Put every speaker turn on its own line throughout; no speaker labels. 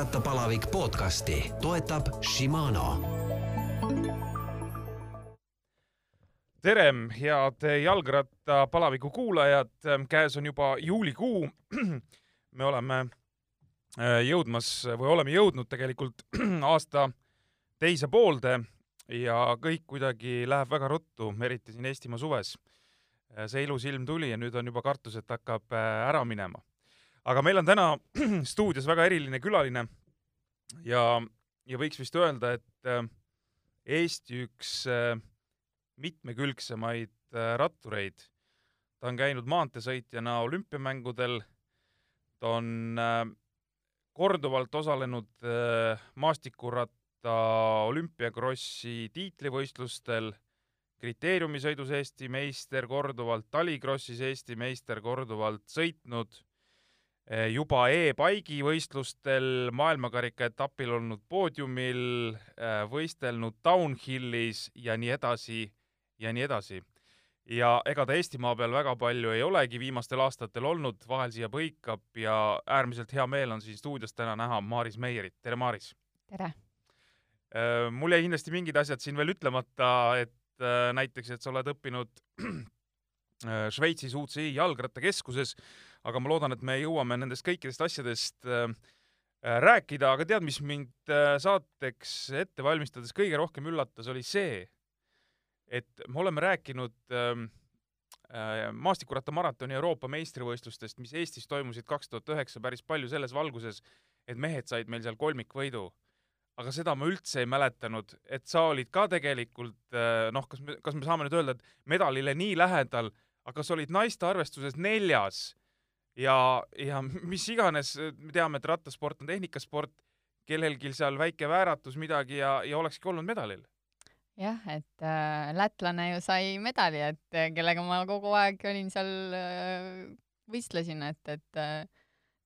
jalgrattapalavik podcasti toetab Shimano.
tere, head jalgrattapalaviku kuulajad, käes on juba juulikuu. me oleme äh, jõudmas või oleme jõudnud tegelikult aasta teise poolde ja kõik kuidagi läheb väga ruttu, eriti siin Eestimaa suves. Äh, see ilus ilm tuli ja nüüd on juba kartus, et hakkab äh, ära minema. Aga meil on täna stuudios väga eriline külaline. Ja, ja võiks vist öelda, et äh, Eesti üks mitmekülgsemaid rattureid. ta on käinud maanteesõitjana olümpiamängudel, ta on korduvalt osalenud maastikurat-, ta olümpiakrossi tiitlivõistlustel, kriteeriumisõidus Eesti meister, korduvalt talikrossis Eesti meister, korduvalt sõitnud, juba e-paigi võistlustel maailmakarika etapil olnud poodiumil, eh, võistelnud downhillis ja nii edasi ja nii edasi. ja ega ta Eestimaa peal väga palju ei olegi viimastel aastatel olnud, vahel siia põikab ja äärmiselt hea meel on siin stuudios täna näha Maaris Meierit, tere Maaris!
tere!
Äh, mul jäi kindlasti mingid asjad siin veel ütlemata, et äh, näiteks, et sa oled õppinud äh, Šveitsis UCI jalgrattakeskuses, aga ma loodan, et me jõuame nendest kõikidest asjadest rääkida, aga tead, mis mind saateks ette valmistades kõige rohkem üllatas, oli see, et me oleme rääkinud ähm, maastikurattamaratoni Euroopa meistrivõistlustest, mis Eestis toimusid kaks tuhat üheksa päris palju selles valguses, et mehed said meil seal kolmikvõidu. Aga seda ma üldse ei mäletanud, et sa olid ka tegelikult äh, noh, kas me, kas me saame nüüd öelda, et medalile nii lähedal, aga sa olid naiste arvestuses neljas ja, ja mis iganes, me teame, et rattasport on tehnikasport, kellelgi seal väike vääratus midagi ja, ja olekski olnud medalil.
jah, et äh, lätlane ju sai medali, et äh, kellega ma kogu aeg olin seal äh,, võistlesin, et, et äh,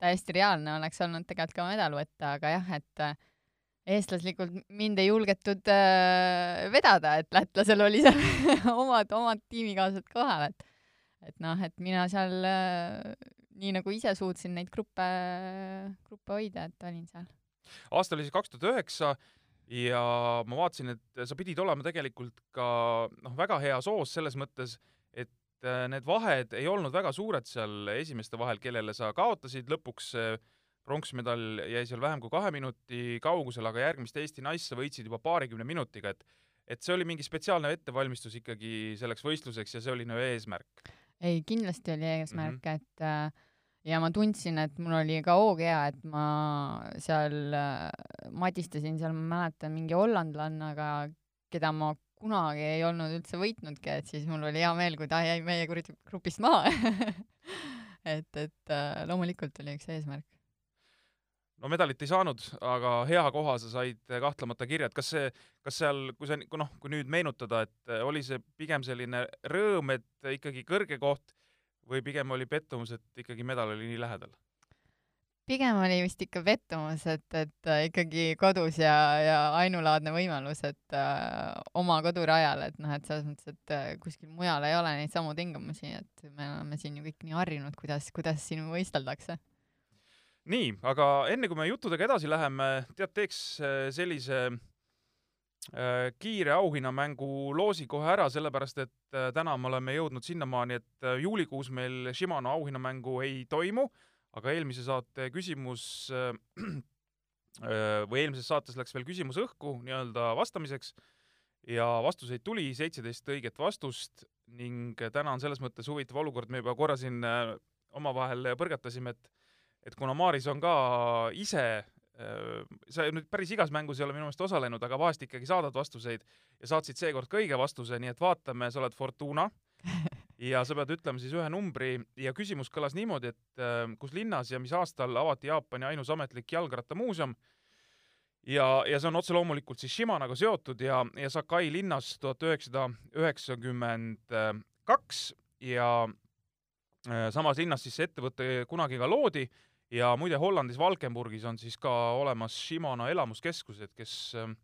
täiesti reaalne oleks olnud tegelikult ka medal võtta, aga jah, et äh, eestlaslikult mind ei julgetud äh, vedada, et lätlasel oli seal omad, omad tiimikaaslased kohal, et et noh, et mina seal äh, nii nagu ise suutsin neid gruppe, gruppe hoida, et olin seal.
aasta oli siis kaks tuhat üheksa ja ma vaatasin, et sa pidid olema tegelikult ka noh, väga heas hoos selles mõttes, et äh, need vahed ei olnud väga suured seal esimeste vahel, kellele sa kaotasid lõpuks pronksmedal jäi seal vähem kui kahe minuti kaugusel, aga järgmist Eesti naisse võitsid juba paarikümne minutiga, et et see oli mingi spetsiaalne ettevalmistus ikkagi selleks võistluseks ja see oli nagu eesmärk?
Ei, kindlasti oli eesmärk mm, -hmm. et äh, ja ma tundsin, et mul oli ka hoog hea, et ma seal äh, madistasin seal, ma mäletan, mingi hollandlannaga, keda ma kunagi ei olnud üldse võitnudki, et siis mul oli hea meel, kui ta jäi meie grupist maha et, et äh, loomulikult oli üks eesmärk
no medalit ei saanud, aga hea koha sa said kahtlemata kirja, et kas see, kas seal, kui sa, noh, kui nüüd meenutada, et oli see pigem selline rõõm, et ikkagi kõrge koht või pigem oli pettumus, et ikkagi medal oli nii lähedal?
pigem oli vist ikka pettumus, et, et äh, ikkagi kodus ja, ja ainulaadne võimalus, et äh, oma kodurajal, et noh, et selles mõttes, et äh, kuskil mujal ei ole neid samu tingimusi, et me oleme siin ju kõik nii harjunud, kuidas, kuidas siin võisteldakse
nii, aga enne kui me juttudega edasi läheme, tead, teeks äh, sellise äh, kiire auhinnamängu loosi kohe ära, sellepärast et äh, täna me oleme jõudnud sinnamaani, et juulikuus meil Shimano auhinnamängu ei toimu, aga eelmise saate küsimus või eelmises saates läks veel küsimus õhku nii-öelda vastamiseks ja vastuseid tuli, seitseteist õiget vastust ning täna on selles mõttes huvitav olukord, me juba korra siin omavahel põrgatasime, et et kuna Maaris on ka ise äh, sa nüüd päris igas mängus ei ole minu meelest osalenud, aga vahest ikkagi saadad vastuseid ja saatsid seekord ka õige vastuse, nii et vaatame, sa oled Fortuna ja sa pead ütlema siis ühe numbri. Ja küsimus kõlas niimoodi, et äh, kus linnas ja mis aastal avati Jaapani ainus ametlik jalgrattamuuseum. Ja, ja see on otse loomulikult siis Shimanoga seotud ja, ja Sakai linnas tuhat üheksasada üheksakümmend kaks ja äh, samas linnas siis see ettevõte kunagi ka loodi ja muide, Hollandis Valkenburgis on siis ka olemas Shimano elamuskeskused, kes äh,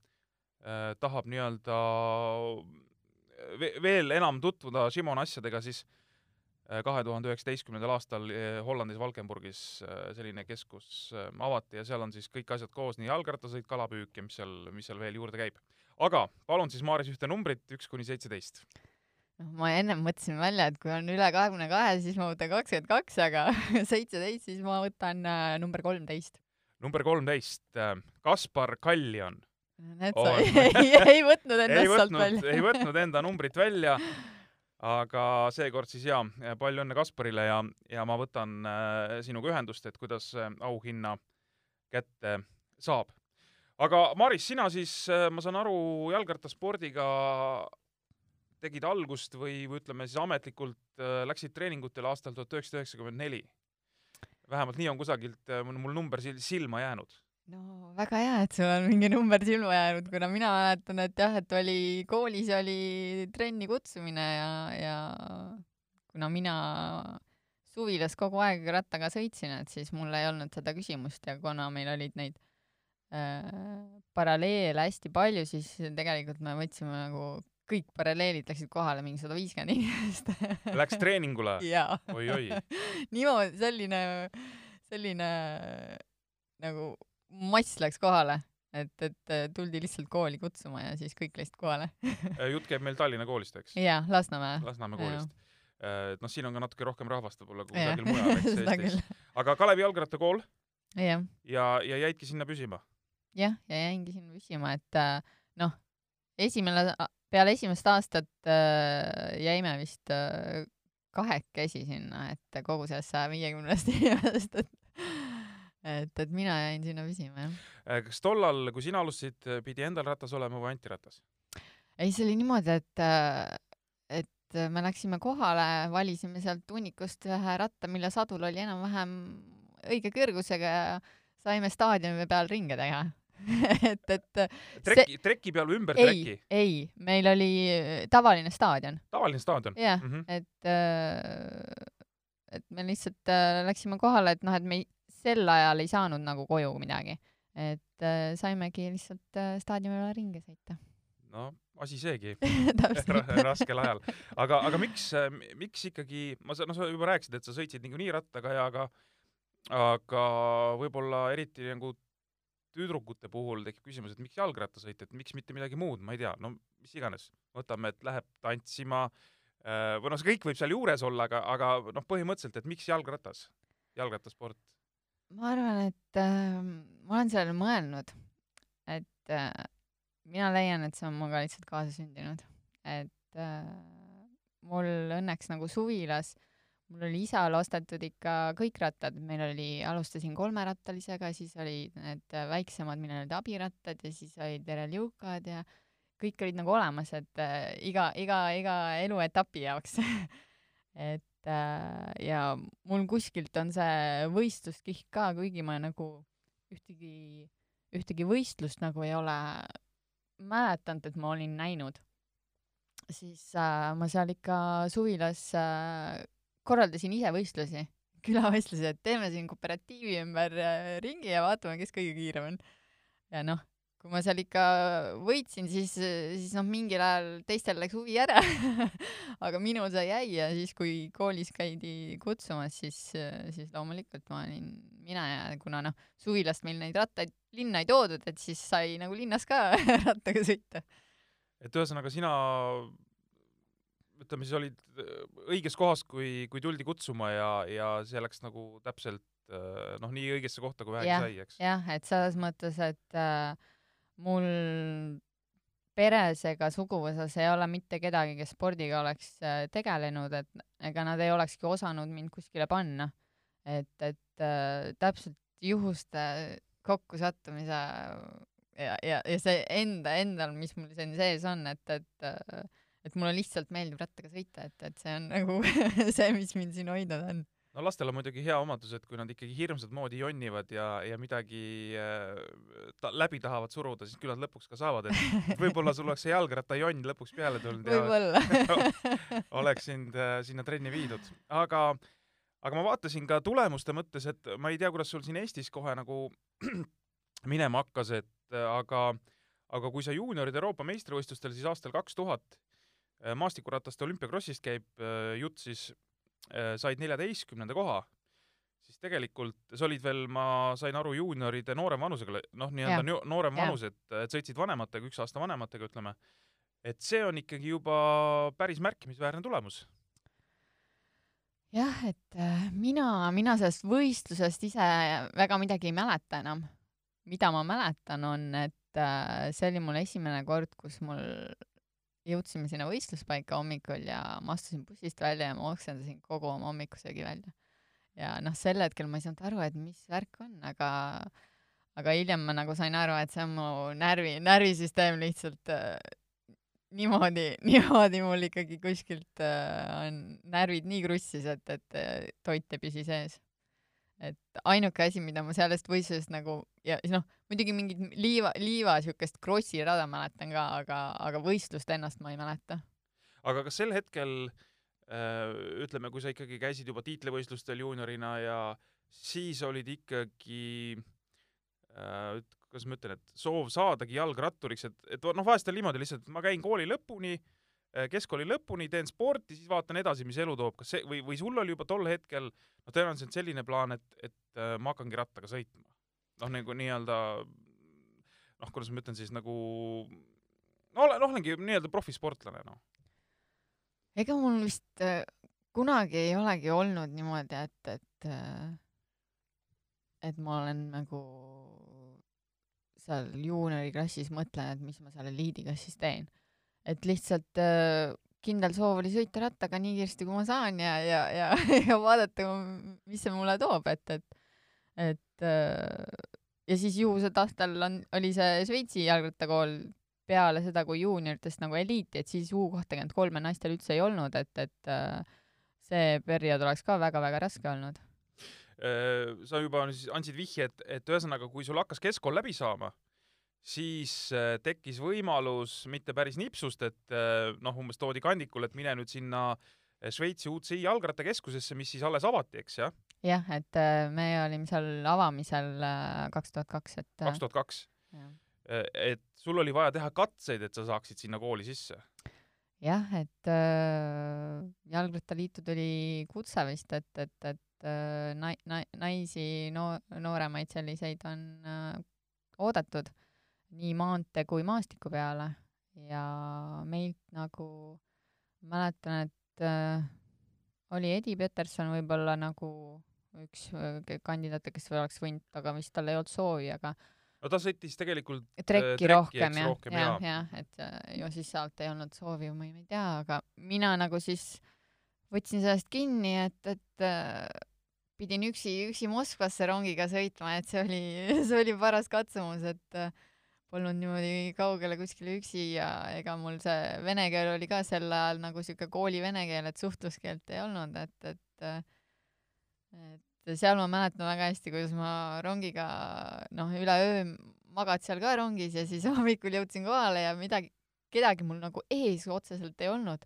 tahab nii-öelda veel enam tutvuda Shimano asjadega, siis kahe tuhande üheksateistkümnendal aastal eh, Hollandis Valkenburgis äh, selline keskus äh, avati ja seal on siis kõik asjad koos, nii jalgrattasõit, kalapüük ja mis seal, mis seal veel juurde käib. aga palun siis, Maaris, ühte numbrit, üks kuni seitseteist.
noh, ma ennem mõtlesin välja, et kui on üle kahekümne kahe, siis ma võtan kakskümmend kaks, aga seitseteist, siis ma võtan äh, number kolmteist.
number kolmteist, Kaspar Kaljan
näed sa ei, ei võtnud
ei
endast sealt
võtnud,
välja.
ei võtnud enda numbrit välja, aga seekord siis jaa, palju õnne Kasparile ja, ja ma võtan äh, sinuga ühendust, et kuidas äh, auhinna kätte saab. aga Maris, sina siis, ma saan aru, jalgrattaspordiga tegid algust või, või ütleme siis ametlikult äh, läksid treeningutele aastal tuhat üheksasada üheksakümmend neli. vähemalt nii on kusagilt äh, mul number sil- silma jäänud.
no väga hea, et sul on mingi number silma jäänud, kuna mina mäletan, et jah, et oli koolis oli trenni kutsumine ja, ja kuna mina suvilas kogu aeg rattaga sõitsin, et siis mul ei olnud seda küsimust ja kuna meil olid neid äh, paralleele hästi palju, siis tegelikult me võtsime nagu kõik paralleelid läksid kohale mingi sada viiskümmend inimest.
Läks treeningule? oi-oi,
niimoodi, selline, selline nagu mass läks kohale, et, et äh, tuldi lihtsalt kooli kutsuma ja siis kõik läksid kohale.
jutt käib meil Tallinna koolist, eks?
jaa, Lasnamäe.
Lasnamäe koolist. et noh, siin on ka natuke rohkem rahvast võib-olla kui kusagil mujal, eks Eestis aga Kalevi jalgrattakool
jah,
ja, ja jäidki sinna püsima?
jah, ja jäingi sinna püsima, et äh, noh, esimene, peale esimest aastat äh, jäime vist äh, kahekesi sinna, et kogu sellest saja viiekümnest inimesest, et et, et mina jäin sinna püsima, jah.
Äh, kas tollal, kui sina alustasid, pidi endal ratas olema või Anti ratas?
ei, see oli niimoodi, et, et me läksime kohale, valisime sealt hunnikust ühe ratta, mille sadul oli enam-vähem õige kõrgusega ja saime staadiumi peal ringe teha. et, et
treki, treki peal või ümber
ei
treki?,
ei, meil oli tavaline staadion,
tavaline staadion?
jah,
Mhm.
et, et me lihtsalt äh, läksime kohale, et noh, et me ei, sel ajal ei saanud nagu koju midagi, et äh, saimegi lihtsalt äh, staadioni peale ringi sõita.
no asi seegi raskel ajal. aga, aga miks, miks ikkagi, ma sa, no sa juba rääkisid, et sa sõitsid niikuinii rattaga ja aga, aga võib-olla eriti nagu tüdrukute puhul tekib küsimus, et miks jalgrattasõit, et miks mitte midagi muud, ma ei tea, no mis iganes, võtame, et läheb tantsima äh, või noh, see kõik võib seal juures olla, aga, aga noh, põhimõtteliselt, et miks jalgratas, jalgrattasport?
ma arvan, et äh, ma olen sellele mõelnud, et äh, mina leian, et see on minuga lihtsalt kaasasündinud, et äh, mul õnneks nagu suvilas, mul oli isal ostetud ikka kõik rattad, meil oli, alustasin kolmerattalisega, siis olid need väiksemad, millel olid abirattad ja siis olid Dereliukad ja kõik olid nagu olemas, et äh, iga, iga, iga eluetapi jaoks. Et äh, ja mul kuskilt on see võistluskihk ka, kuigi ma nagu ühtegi, ühtegi võistlust nagu ei ole mäletanud, et ma olin näinud, siis äh, ma seal ikka suvilas äh, korraldasin ise võistlusi, külavõistlusi, et teeme siin kooperatiivi ümber äh, ringi ja vaatame, kes kõige kiirem on. ja noh, kui ma seal ikka võitsin, siis, siis noh, mingil ajal teistel läks huvi ära aga minul see jäi ja siis, kui koolis käidi kutsumas, siis, siis loomulikult ma olin mina ja kuna noh, suvilast meil neid rattaid linna ei toodud, et siis sai nagu linnas ka rattaga sõita.
et ühesõnaga sina ütleme siis olid äh, õiges kohas, kui, kui tuldi kutsuma ja, ja see läks nagu täpselt äh, noh, nii õigesse kohta, kui vähegi sai, eks.
jah, et selles mõttes, et äh, mul peres ega suguvõsas ei ole mitte kedagi, kes spordiga oleks äh, tegelenud, et ega nad ei olekski osanud mind kuskile panna. et, et äh, täpselt juhuste kokkusattumise ja, ja, ja see enda, endal, mis mul siin sees on, et, et et mulle lihtsalt meeldib rattaga sõita, et, et see on nagu see, mis mind siin hoidnud on.
no lastel on muidugi hea omadus, et kui nad ikkagi hirmsat moodi jonnivad ja, ja midagi äh, ta, läbi tahavad suruda, siis küll nad lõpuks ka saavad, et võib-olla sul oleks see jalgrattajonn lõpuks peale tulnud ja oleks sind äh, sinna trenni viidud, aga aga ma vaatasin ka tulemuste mõttes, et ma ei tea, kuidas sul siin Eestis kohe nagu minema hakkas, et aga aga kui sa juunioride Euroopa meistrivõistlustel siis aastal kaks tuhat maastikuratast olümpiakrossist käib äh, jutt, siis äh, said neljateistkümnenda koha, siis tegelikult sa olid veel, ma sain aru, juunioride noorem vanusega, noh, nii-öelda noorem
Jah.
vanus, et, et sõitsid vanematega, üks aasta vanematega, ütleme. et see on ikkagi juba päris märkimisväärne tulemus.
jah, et äh, mina, mina sellest võistlusest ise väga midagi ei mäleta enam. mida ma mäletan, on, et äh, see oli mul esimene kord, kus mul jõudsime sinna võistluspaika hommikul ja ma astusin bussist välja ja ma oksendasin kogu oma hommikusöögi välja. ja noh, sel hetkel ma ei saanud aru, et mis värk on, aga aga hiljem ma nagu sain aru, et see on mu närvi, närvisüsteem lihtsalt äh, niimoodi, niimoodi mul ikkagi kuskilt äh, on närvid nii krussis, et, et äh, toit ei püsi sees. Et ainuke asi, mida ma sellest võistlusest nagu ja siis noh, muidugi mingit liiva, liiva siukest krossi rada mäletan ka, aga, aga võistlust ennast ma ei mäleta.
aga kas sel hetkel äh, ütleme, kui sa ikkagi käisid juba tiitlivõistlustel juuniorina ja siis olid ikkagi äh, kuidas ma ütlen, et soov saadagi jalgratturiks, et, et noh, vahest on niimoodi lihtsalt, ma käin kooli lõpuni, keskkooli lõpuni, teen sporti, siis vaatan edasi, mis elu toob, kas see või, või sul oli juba tol hetkel noh, tõenäoliselt selline plaan, et, et äh, ma hakkangi rattaga sõitma. noh, nagu nii-öelda noh, kuidas ma ütlen siis nagu no olen, olengi nii-öelda profisportlane, noh.
ega mul vist äh, kunagi ei olegi olnud niimoodi, et, et äh, et ma olen nagu seal juunioriklassis mõtlen, et mis ma seal eliidiga siis teen. Et lihtsalt äh, kindel soov oli sõita rattaga nii kiiresti, kui ma saan ja, ja, ja, ja vaadata, mis see mulle toob, et, et, et äh, ja siis juhuse tahtel on, oli see Šveitsi jalgrattakool peale seda, kui juunioritest nagu eliiti, et siis U kahtekümmend kolme naistel üldse ei olnud, et, et äh, see periood oleks ka väga-väga raske olnud.
Äh, sa juba siis andsid vihje, et, et ühesõnaga, kui sul hakkas keskkool läbi saama, siis äh, tekkis võimalus mitte päris nipsust, et äh, noh, umbes toodi kandikul, et mine nüüd sinna äh, Šveitsi UCI jalgrattakeskusesse, mis siis alles avati, eks jah,
jah, et me olime seal avamisel kaks tuhat kaks, et
kaks tuhat kaks. et sul oli vaja teha katseid, et sa saaksid sinna kooli sisse.
jah, et äh, Jalgrattaliitu tuli kutse vist, et, et, et äh, nai-, nai-, naisi, no nooremaid selliseid on äh, oodatud nii maantee kui maastiku peale ja meilt nagu mäletan, et äh, oli Edi Peterson võib-olla nagu üks äh, kandidaate, kes oleks võinud, aga vist tal ei olnud soovi, aga
no ta sõitis tegelikult
trekki
trekki,
rohkem jah, jah, jah, et äh, ju siis sealt ei olnud soovi ma ei tea, aga mina nagu siis võtsin sellest kinni, et, et äh, pidin üksi, üksi Moskvasse rongiga sõitma, et see oli, see oli paras katsumus, et äh, polnud niimoodi kaugele kuskile üksi ja ega mul see vene keel oli ka sel ajal nagu sihuke kooli vene keel, et suhtluskeelt ei olnud, et, et et seal ma mäletan väga hästi, kuidas ma rongiga noh, üleöö magad seal ka rongis ja siis hommikul jõudsin kohale ja midagi, kedagi mul nagu ees otseselt ei olnud.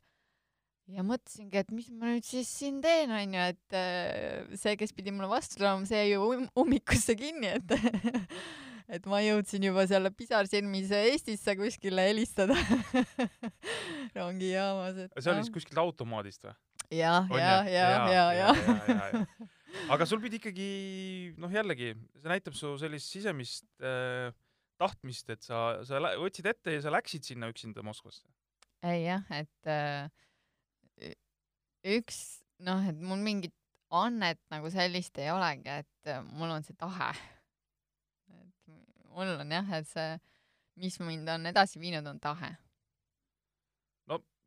ja mõtlesingi, et mis ma nüüd siis siin teen, onju, et äh, see, kes pidi mulle vastu tulema, see ju um- ummikusse kinni, et et ma jõudsin juba seal pisarsilmis Eestisse kuskile helistada rongijaamas, et
see oli siis kuskilt automaadist või?
jah,
On
ja,
ju?
ja,
Jaa,
ja,
jaa,
ja
jaa, jaa. aga sul pidi ikkagi noh, jällegi see näitab su sellist sisemist äh, tahtmist, et sa, sa võtsid ette ja sa läksid sinna üksinda Moskvasse.
ei jah, et äh, üks noh, et mul mingit annet nagu sellist ei olegi, et äh, mul on see tahe. Mul on jah, et see, mis mind on edasi viinud, on tahe.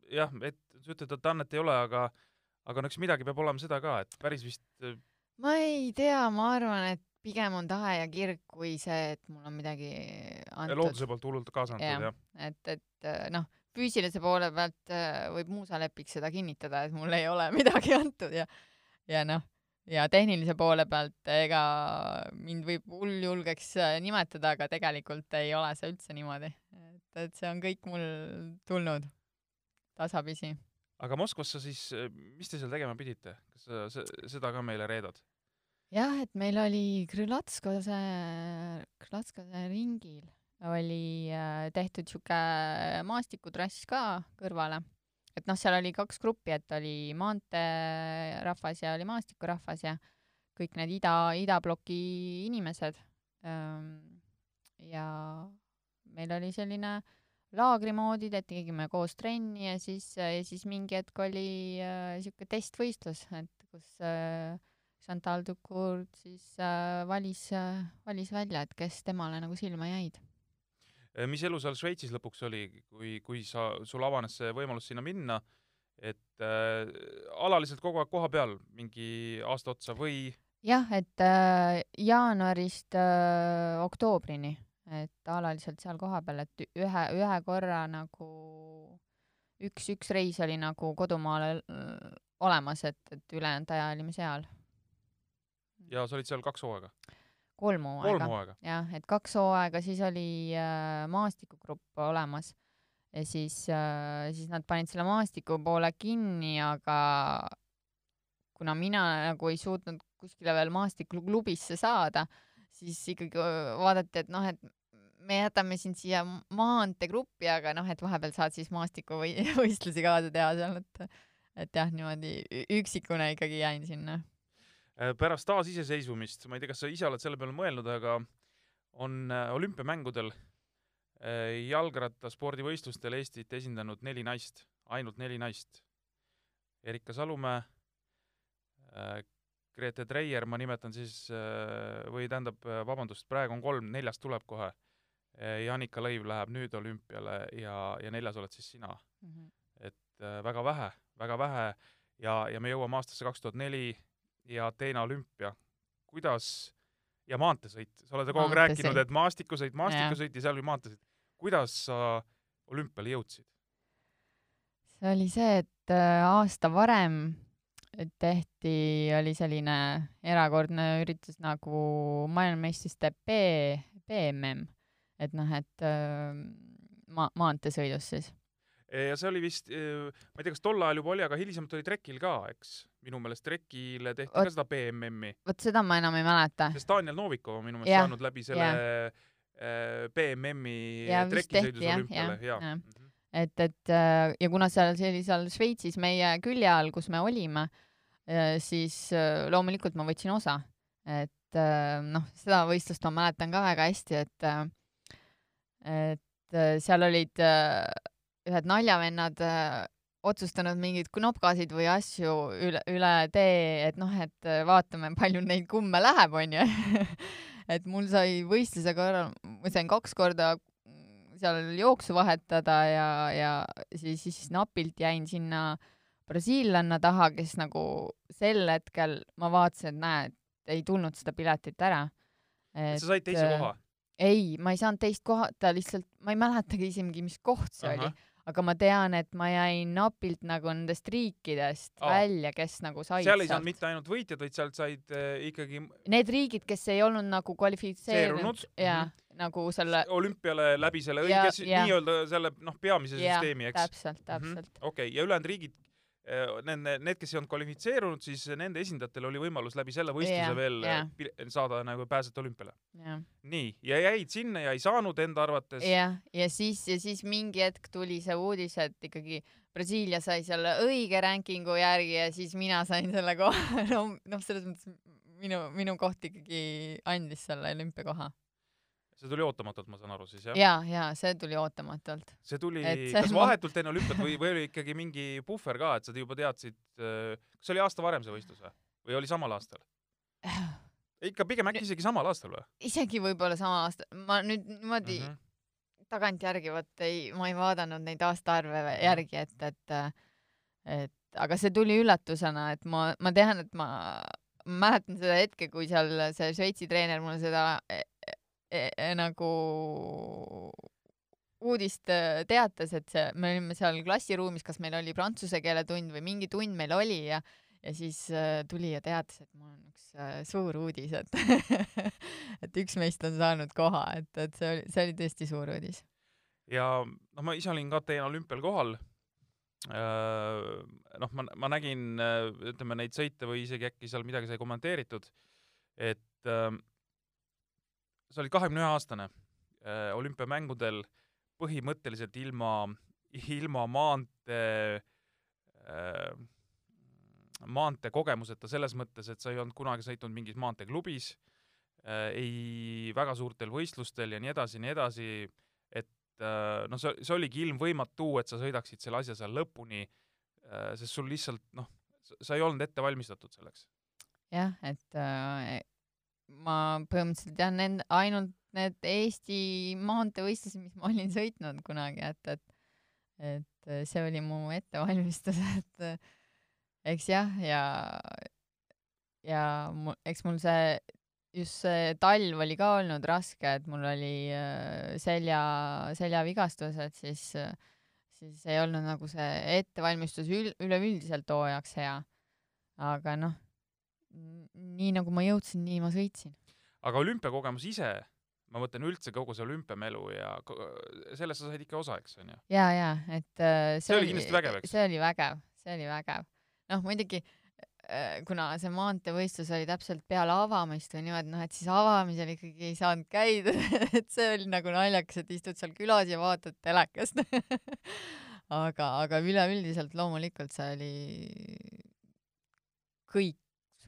jah, et sa ütled, et annet ei ole, aga aga no eks midagi peab olema seda ka, et päris vist äh,
ma ei tea, ma arvan, et pigem on tahe ja kirg kui see, et mul on midagi antud.
looduse poolt hullult kaasa antud
Jah.
jah.
et, et äh, noh, füüsilise poole pealt äh, võib Muusa Lepik seda kinnitada, et mul ei ole midagi antud ja ja noh, ja tehnilise poole pealt ega mind võib hulljulgeks äh, nimetada, aga tegelikult ei ole see üldse niimoodi. et, et see on kõik mul tulnud tasapisi.
aga Moskvas sa siis, mis te seal tegema pidite, kas sa se- seda ka meile reedad?
jah, et meil oli Krõlatskose, Krõlatskose ringil oli äh, tehtud sihuke maastikutrass ka kõrvale, et noh, seal oli kaks gruppi, et oli maanteerahvas ja oli maastikurahvas ja kõik need ida, idabloki inimesed. ja meil oli selline laagri moodi, tegime koos trenni ja siis, ja siis mingi hetk oli äh, siuke testvõistlus, et kus äh, Chantal Ducourt siis äh, valis äh,, valis välja, et kes temale nagu silma jäid.
Mis elu seal Šveitsis lõpuks oli, kui, kui sa, sul avanes see võimalus sinna minna, et äh, alaliselt kogu aeg koha peal mingi aasta otsa või
jah, et äh, jaanuarist äh, oktoobrini, et alaliselt seal kohapeal, et ühe, ühe korra nagu üks, üks reis oli nagu kodumaale äh, olemas, et, et ülejäänud aja olime seal.
ja sa olid seal kaks hooaega,
kolm hooaega. jah, et kaks hooaega, siis oli äh, maastikugrupp olemas ja siis äh,, siis nad panid selle maastiku poole kinni, aga kuna mina nagu ei suutnud kuskile veel maastikuklubisse saada, siis ikkagi öö, vaadati, et noh, et me jätame sind siia maanteegruppi, aga noh, et vahepeal saad siis maastikuvõistlusi kaasa teha seal, et et jah, niimoodi üksikuna ikkagi jäin sinna.
Äh, pärast taasiseseisvumist, ma ei tea, kas sa ise oled selle peale mõelnud, aga on äh, olümpiamängudel äh, jalgrattaspordivõistlustel Eestit esindanud neli naist, ainult neli naist. Erika Salumäe, Grete Treier, ma nimetan siis, või tähendab, vabandust, praegu on kolm, neljas tuleb kohe. Janika Lõiv läheb nüüd olümpiale ja, ja neljas oled siis sina. et äh, väga vähe, väga vähe ja, ja me jõuame aastasse kaks tuhat neli ja Ateena olümpia. kuidas ja maanteesõit, sa oled kogu aeg rääkinud, et maastikusõit, maastikusõit ja seal oli maanteesõit. kuidas sa olümpiale jõudsid?
see oli see, et äh, aasta varem tehti, oli selline erakordne üritus nagu maailmameistrite B, BMM, et noh, et äh, ma-, maanteesõidus siis.
Ja see oli vist, ma ei tea, kas tol ajal juba oli, aga hilisemalt oli trekil ka, eks? minu meelest trekile tehti
Ot-
ka seda BMM-i,
vot seda ma enam ei mäleta.
sest Daniel Novikov on minu meelest saanud läbi selle äh, BMM-i trekisõidus olümpiale, jaa. Mhm.
et, et äh, ja kuna seal, see oli seal Šveitsis meie külje all, kus me olime, siis äh, loomulikult ma võtsin osa. et äh, noh, seda võistlust ma mäletan ka väga hästi, et äh, et äh, seal olid äh, ühed naljavennad äh, otsustanud mingeid knopkasid või asju üle, üle tee, et noh, et äh, vaatame, palju neid kumme läheb, onju. et mul sai võistluse korral, ma sain kaks korda seal jooksu vahetada ja, ja siis, siis napilt jäin sinna brasiillanna taha, kes nagu sel hetkel ma vaatasin, et näed, ei tulnud seda piletit ära.
et sa said teise
äh,
koha?
ei, ma ei saanud teist kohta, lihtsalt ma ei mäletagi isegi, mis koht see
Ahah.
oli, aga ma tean, et ma jäin napilt nagu nendest riikidest
Aa.
välja, kes nagu said
seal ei saanud mitte ainult võitjad, vaid sealt said äh, ikkagi
Need riigid, kes ei olnud nagu kvalifitseerunud
Seerunud,
ja
mhm.
nagu selle,
olümpiale läbi selle
Ja-
õige
ja.
nii-öelda selle noh, peamise
Jah,
süsteemi, eks?
täpselt, täpselt.
okei, ja ülejäänud riigid, need, need, kes ei olnud kvalifitseerunud, siis nende esindajatel oli võimalus läbi selle võistluse
Jah,
veel
jah.
pil- saada nagu pääseda olümpiale.
jah,
nii, ja jäid sinna ja ei saanud enda arvates.
jah, ja siis, ja siis mingi hetk tuli see uudis, et ikkagi Brasiilia sai selle õige rankingu järgi ja siis mina sain selle koha, no, noh, selles mõttes minu, minu koht ikkagi andis selle olümpiakoha.
See tuli ootamatult, ma saan aru siis jah ja.?
ja, ja see tuli ootamatult.
see tuli
see-
kas vahetult enne olümpiat või, või oli ikkagi mingi puhver ka, et sa juba teadsid, kas see oli aasta varem see võistlus või? või oli samal aastal? ikka pigem äkki isegi samal aastal või
isegi võib-olla sama aasta, ma nüüd niimoodi
mm?
mm
-hmm.
tagantjärgi vot ei, ma ei vaadanud neid aastaarve vä- järgi, et, et, et aga see tuli üllatusena, et ma, ma tean, et ma ma mäletan seda hetke, kui seal see Šveitsi treener mulle seda e, e, e, nagu uudist äh, teatas, et see, me olime seal klassiruumis, kas meil oli prantsuse keele tund või mingi tund meil oli ja ja siis äh, tuli ja teatas, et mul on üks äh, suur uudis, et et üks meist on saanud koha, et, et see oli, see oli tõesti suur uudis.
ja noh, ma ise olin ka Ateena olümpial kohal. noh, ma, ma nägin, ütleme neid sõite või isegi äkki seal midagi sai kommenteeritud, et äh, sa olid kahekümne ühe aastane äh, olümpiamängudel põhimõtteliselt ilma, ilma maantee äh, maanteekogemuseta selles mõttes, et sa ei olnud kunagi sõitnud mingis maanteeklubis äh,, ei väga suurtel võistlustel ja nii edasi ja nii edasi, et äh, noh, see, see oligi ilmvõimatu, et sa sõidaksid selle asja seal lõpuni äh,, sest sul lihtsalt noh, sa ei olnud ette valmistatud selleks.
jah, et äh, ma põhimõtteliselt jah, need ainult need Eesti maanteevõistlused, mis ma olin sõitnud kunagi, et, et et see oli mu ettevalmistus, et eks jah, ja ja mu, eks mul see, just see talv oli ka olnud raske, et mul oli äh, selja, seljavigastused, siis, siis ei olnud nagu see ettevalmistus ül-, üleüldiselt hooajaks hea. aga noh, nii nagu ma jõudsin, nii ma sõitsin.
aga olümpiakogemus ise, ma mõtlen üldse kogu see olümpiamelu ja sellest sa said ikka osa, eks on ju?
ja, ja, et äh,
see, see oli kindlasti vägev, eks?
see oli vägev, see oli vägev noh, muidugi äh, kuna see maanteevõistlus oli täpselt peale avamist või niimoodi, noh, et siis avamisel ikkagi ei saanud käida et see oli nagu naljakas, et istud seal külas ja vaatad telekast aga, aga üleüldiselt loomulikult see oli, kõik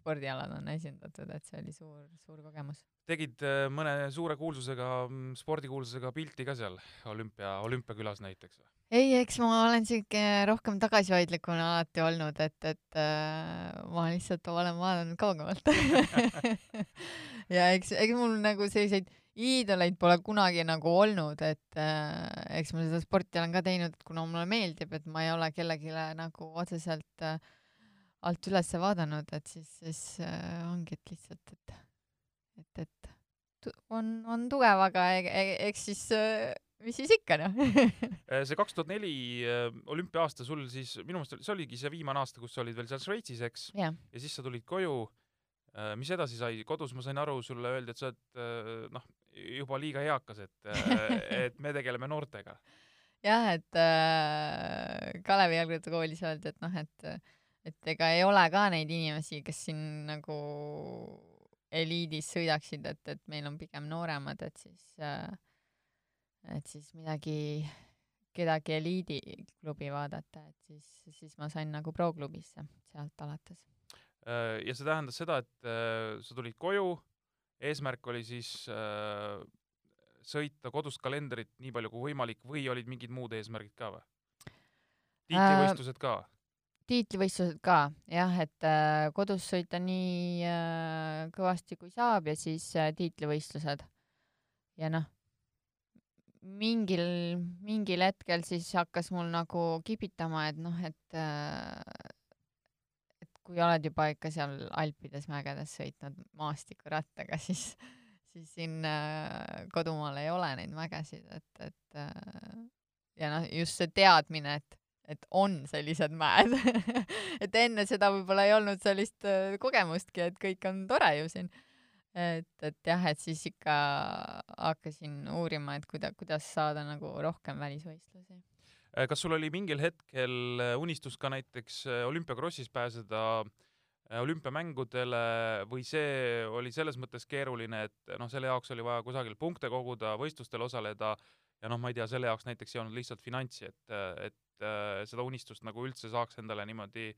spordialad on esindatud, et see oli suur, suur kogemus.
tegid äh, mõne suure kuulsusega, mm, spordikuulsusega pilti ka seal olümpia, olümpiakülas näiteks või?
ei, eks ma olen siuke rohkem tagasihoidlikuna alati olnud, et, et äh, ma lihtsalt olen vaadanud kaugemalt ja eks, eks mul nagu selliseid iidoleid pole kunagi nagu olnud, et äh, eks ma seda sporti olen ka teinud, kuna mulle meeldib, et ma ei ole kellelegi nagu otseselt äh, alt üles vaadanud, et siis, siis äh, ongi, et lihtsalt, et, et, et on, on tugev, aga e, e, eks siis äh, mis siis ikka noh
äh, see kaks tuhat neli olümpia-aasta sul siis minu meelest see oligi see viimane aasta, kus sa olid veel seal Šveitsis, eks
yeah.?
ja siis sa tulid koju. Mis edasi sai, kodus ma sain aru, sulle öeldi, et sa oled noh, juba liiga eakas, et et me tegeleme noortega.
jah, et äh, Kalevi jalgrattakoolis öeldi, et noh, et et ega ei ole ka neid inimesi, kes siin nagu eliidis sõidaksid, et, et meil on pigem nooremad, et siis äh, et siis midagi, kedagi eliidiklubi vaadata, et siis, siis ma sain nagu pro-klubisse sealt alates.
Äh, ja see tähendas seda, et äh, sa tulid koju, eesmärk oli siis sõita kodust kalendrit nii palju kui võimalik või olid mingid muud eesmärgid ka või? tiitlivõistlused ka äh,?
Tiitlivõistlused ka, jah, et äh, kodus sõita nii äh, kõvasti kui saab ja siis äh, tiitlivõistlused. ja noh mingil, mingil hetkel siis hakkas mul nagu kipitama, et noh, et et kui oled juba ikka seal Alpides mägedes sõitnud maastikurattaga, siis, siis siin kodumaal ei ole neid mägesid, et, et ja noh, just see teadmine, et, et on sellised mäed et enne seda võib-olla ei olnud sellist kogemustki, et kõik on tore ju siin et, et jah, et siis ikka hakkasin uurima, et kuida-, kuidas saada nagu rohkem välisvõistlusi.
Äh, kas sul oli mingil hetkel äh, unistus ka näiteks äh, olümpiakrossis pääseda olümpiamängudele või see oli selles mõttes keeruline, et noh, selle jaoks oli vaja kusagil punkte koguda, võistlustel osaleda ja noh, ma ei tea, selle jaoks näiteks ei olnud lihtsalt finantsi, et, et seda unistust nagu üldse saaks endale niimoodi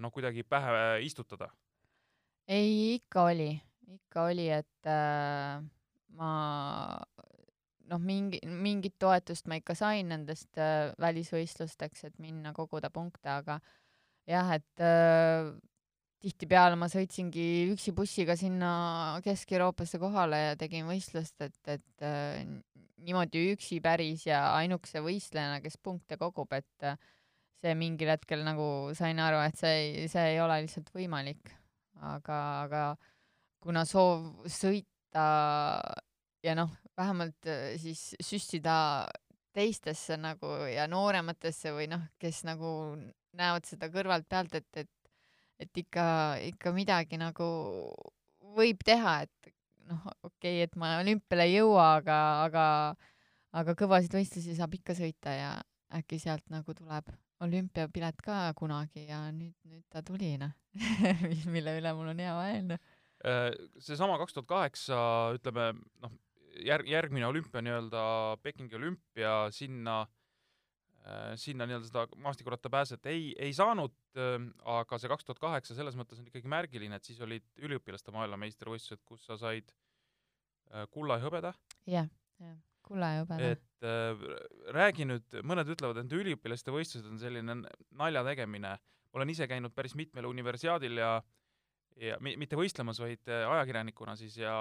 noh, kuidagi pähe istutada?
ei, ikka oli ikka oli, et äh, ma noh, mingi, mingit toetust ma ikka sain nendest äh, välisvõistlusteks, et minna koguda punkte, aga jah, et äh, tihtipeale ma sõitsingi üksi bussiga sinna Kesk-Euroopasse kohale ja tegin võistlust, et, et äh, niimoodi üksi päris ja ainukese võistlejana, kes punkte kogub, et äh, see mingil hetkel nagu sain aru, et see ei, see ei ole lihtsalt võimalik. aga, aga kuna soov sõita ja noh, vähemalt äh, siis süstida teistesse nagu ja noorematesse või noh, kes nagu näevad seda kõrvalt pealt, et, et et ikka, ikka midagi nagu võib teha, et noh, okei okay,, et ma olümpiale ei jõua, aga, aga aga kõvasid võistlusi saab ikka sõita ja äkki sealt nagu tuleb olümpiapilet ka kunagi ja nüüd, nüüd ta tuli, noh mille üle mul on hea meel,
Äh, seesama kaks tuhat kaheksa, ütleme noh, järg, järgmine olümpia nii-öelda Pekingi olümpia, sinna äh, sinna nii-öelda seda maastikurattapääset ei, ei saanud äh,, aga see kaks tuhat kaheksa selles mõttes on ikkagi märgiline, et siis olid üliõpilaste maailmameistrivõistlused, kus sa said äh, kulla ja hõbeda.
jah, jah, kulla ja hõbeda.
et äh, räägi nüüd, mõned ütlevad, et üliõpilaste võistlused on selline nalja tegemine. olen ise käinud päris mitmel universiaadil ja ja mi-, mitte võistlemas, vaid äh, ajakirjanikuna siis ja,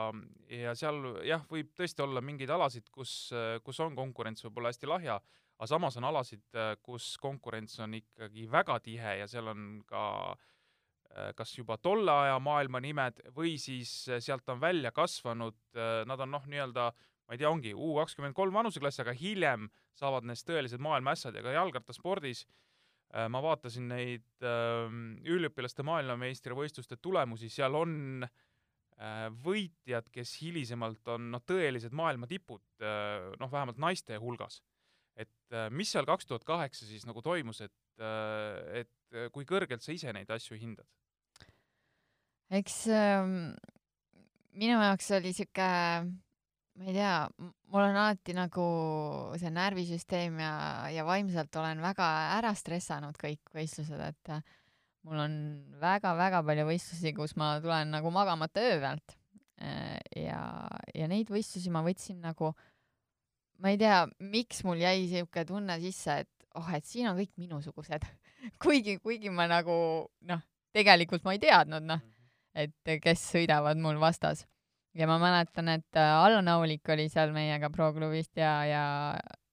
ja seal jah, võib tõesti olla mingeid alasid, kus, äh, kus on konkurents võib-olla hästi lahja, aga samas on alasid, äh, kus konkurents on ikkagi väga tihe ja seal on ka kas juba tolle aja maailma nimed või siis sealt on välja kasvanud, nad on noh, nii-öelda ma ei tea, ongi U kakskümmend kolm vanuseklass, aga hiljem saavad neist tõelised maailmaässad ja ka jalgrattaspordis äh, Äh, ma vaatasin neid äh, üliõpilaste maailmameistrivõistluste tulemusi, seal on äh, võitjad, kes hilisemalt on noh, tõelised maailma tipud äh,, noh, vähemalt naiste hulgas. Äh, mis seal kaks tuhat kaheksa siis nagu toimus, et äh,, et äh, kui kõrgelt sa ise neid asju hindad?
eks ähm, minu jaoks oli sihuke ma ei tea, mul on alati nagu see närvisüsteem ja, ja vaimselt olen väga ära stressanud kõik võistlused, et äh, mul on väga-väga palju võistlusi, kus ma tulen nagu magamata öö pealt. Äh, ja, ja neid võistlusi ma võtsin nagu, ma ei tea, miks mul jäi siuke tunne sisse, et oh, et siin on kõik minusugused kuigi, kuigi ma nagu noh, tegelikult ma ei teadnud noh, et kes sõidavad mul vastas ja ma mäletan, et äh, Allan Aulik oli seal meiega Pro-klubist ja, ja,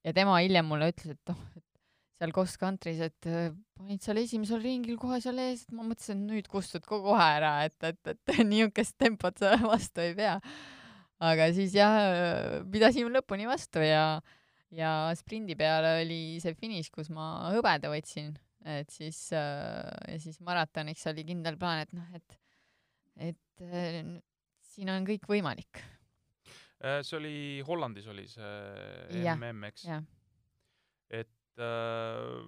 ja tema hiljem mulle ütles, et oh, et seal Cost Country's, et äh, panid seal esimesel ringil kohe seal ees, et ma mõtlesin, et nüüd kustud kohe ära, et, et, et niisugust tempot sa vastu ei pea. Aga siis jah, pidasime lõpuni vastu ja, ja sprindi peale oli see finiš, kus ma hõbeda võtsin, et siis äh, ja siis maratoniks oli kindel plaan, et noh, et, et siin on kõik võimalik.
Äh, see oli Hollandis oli see MM, eks? et äh,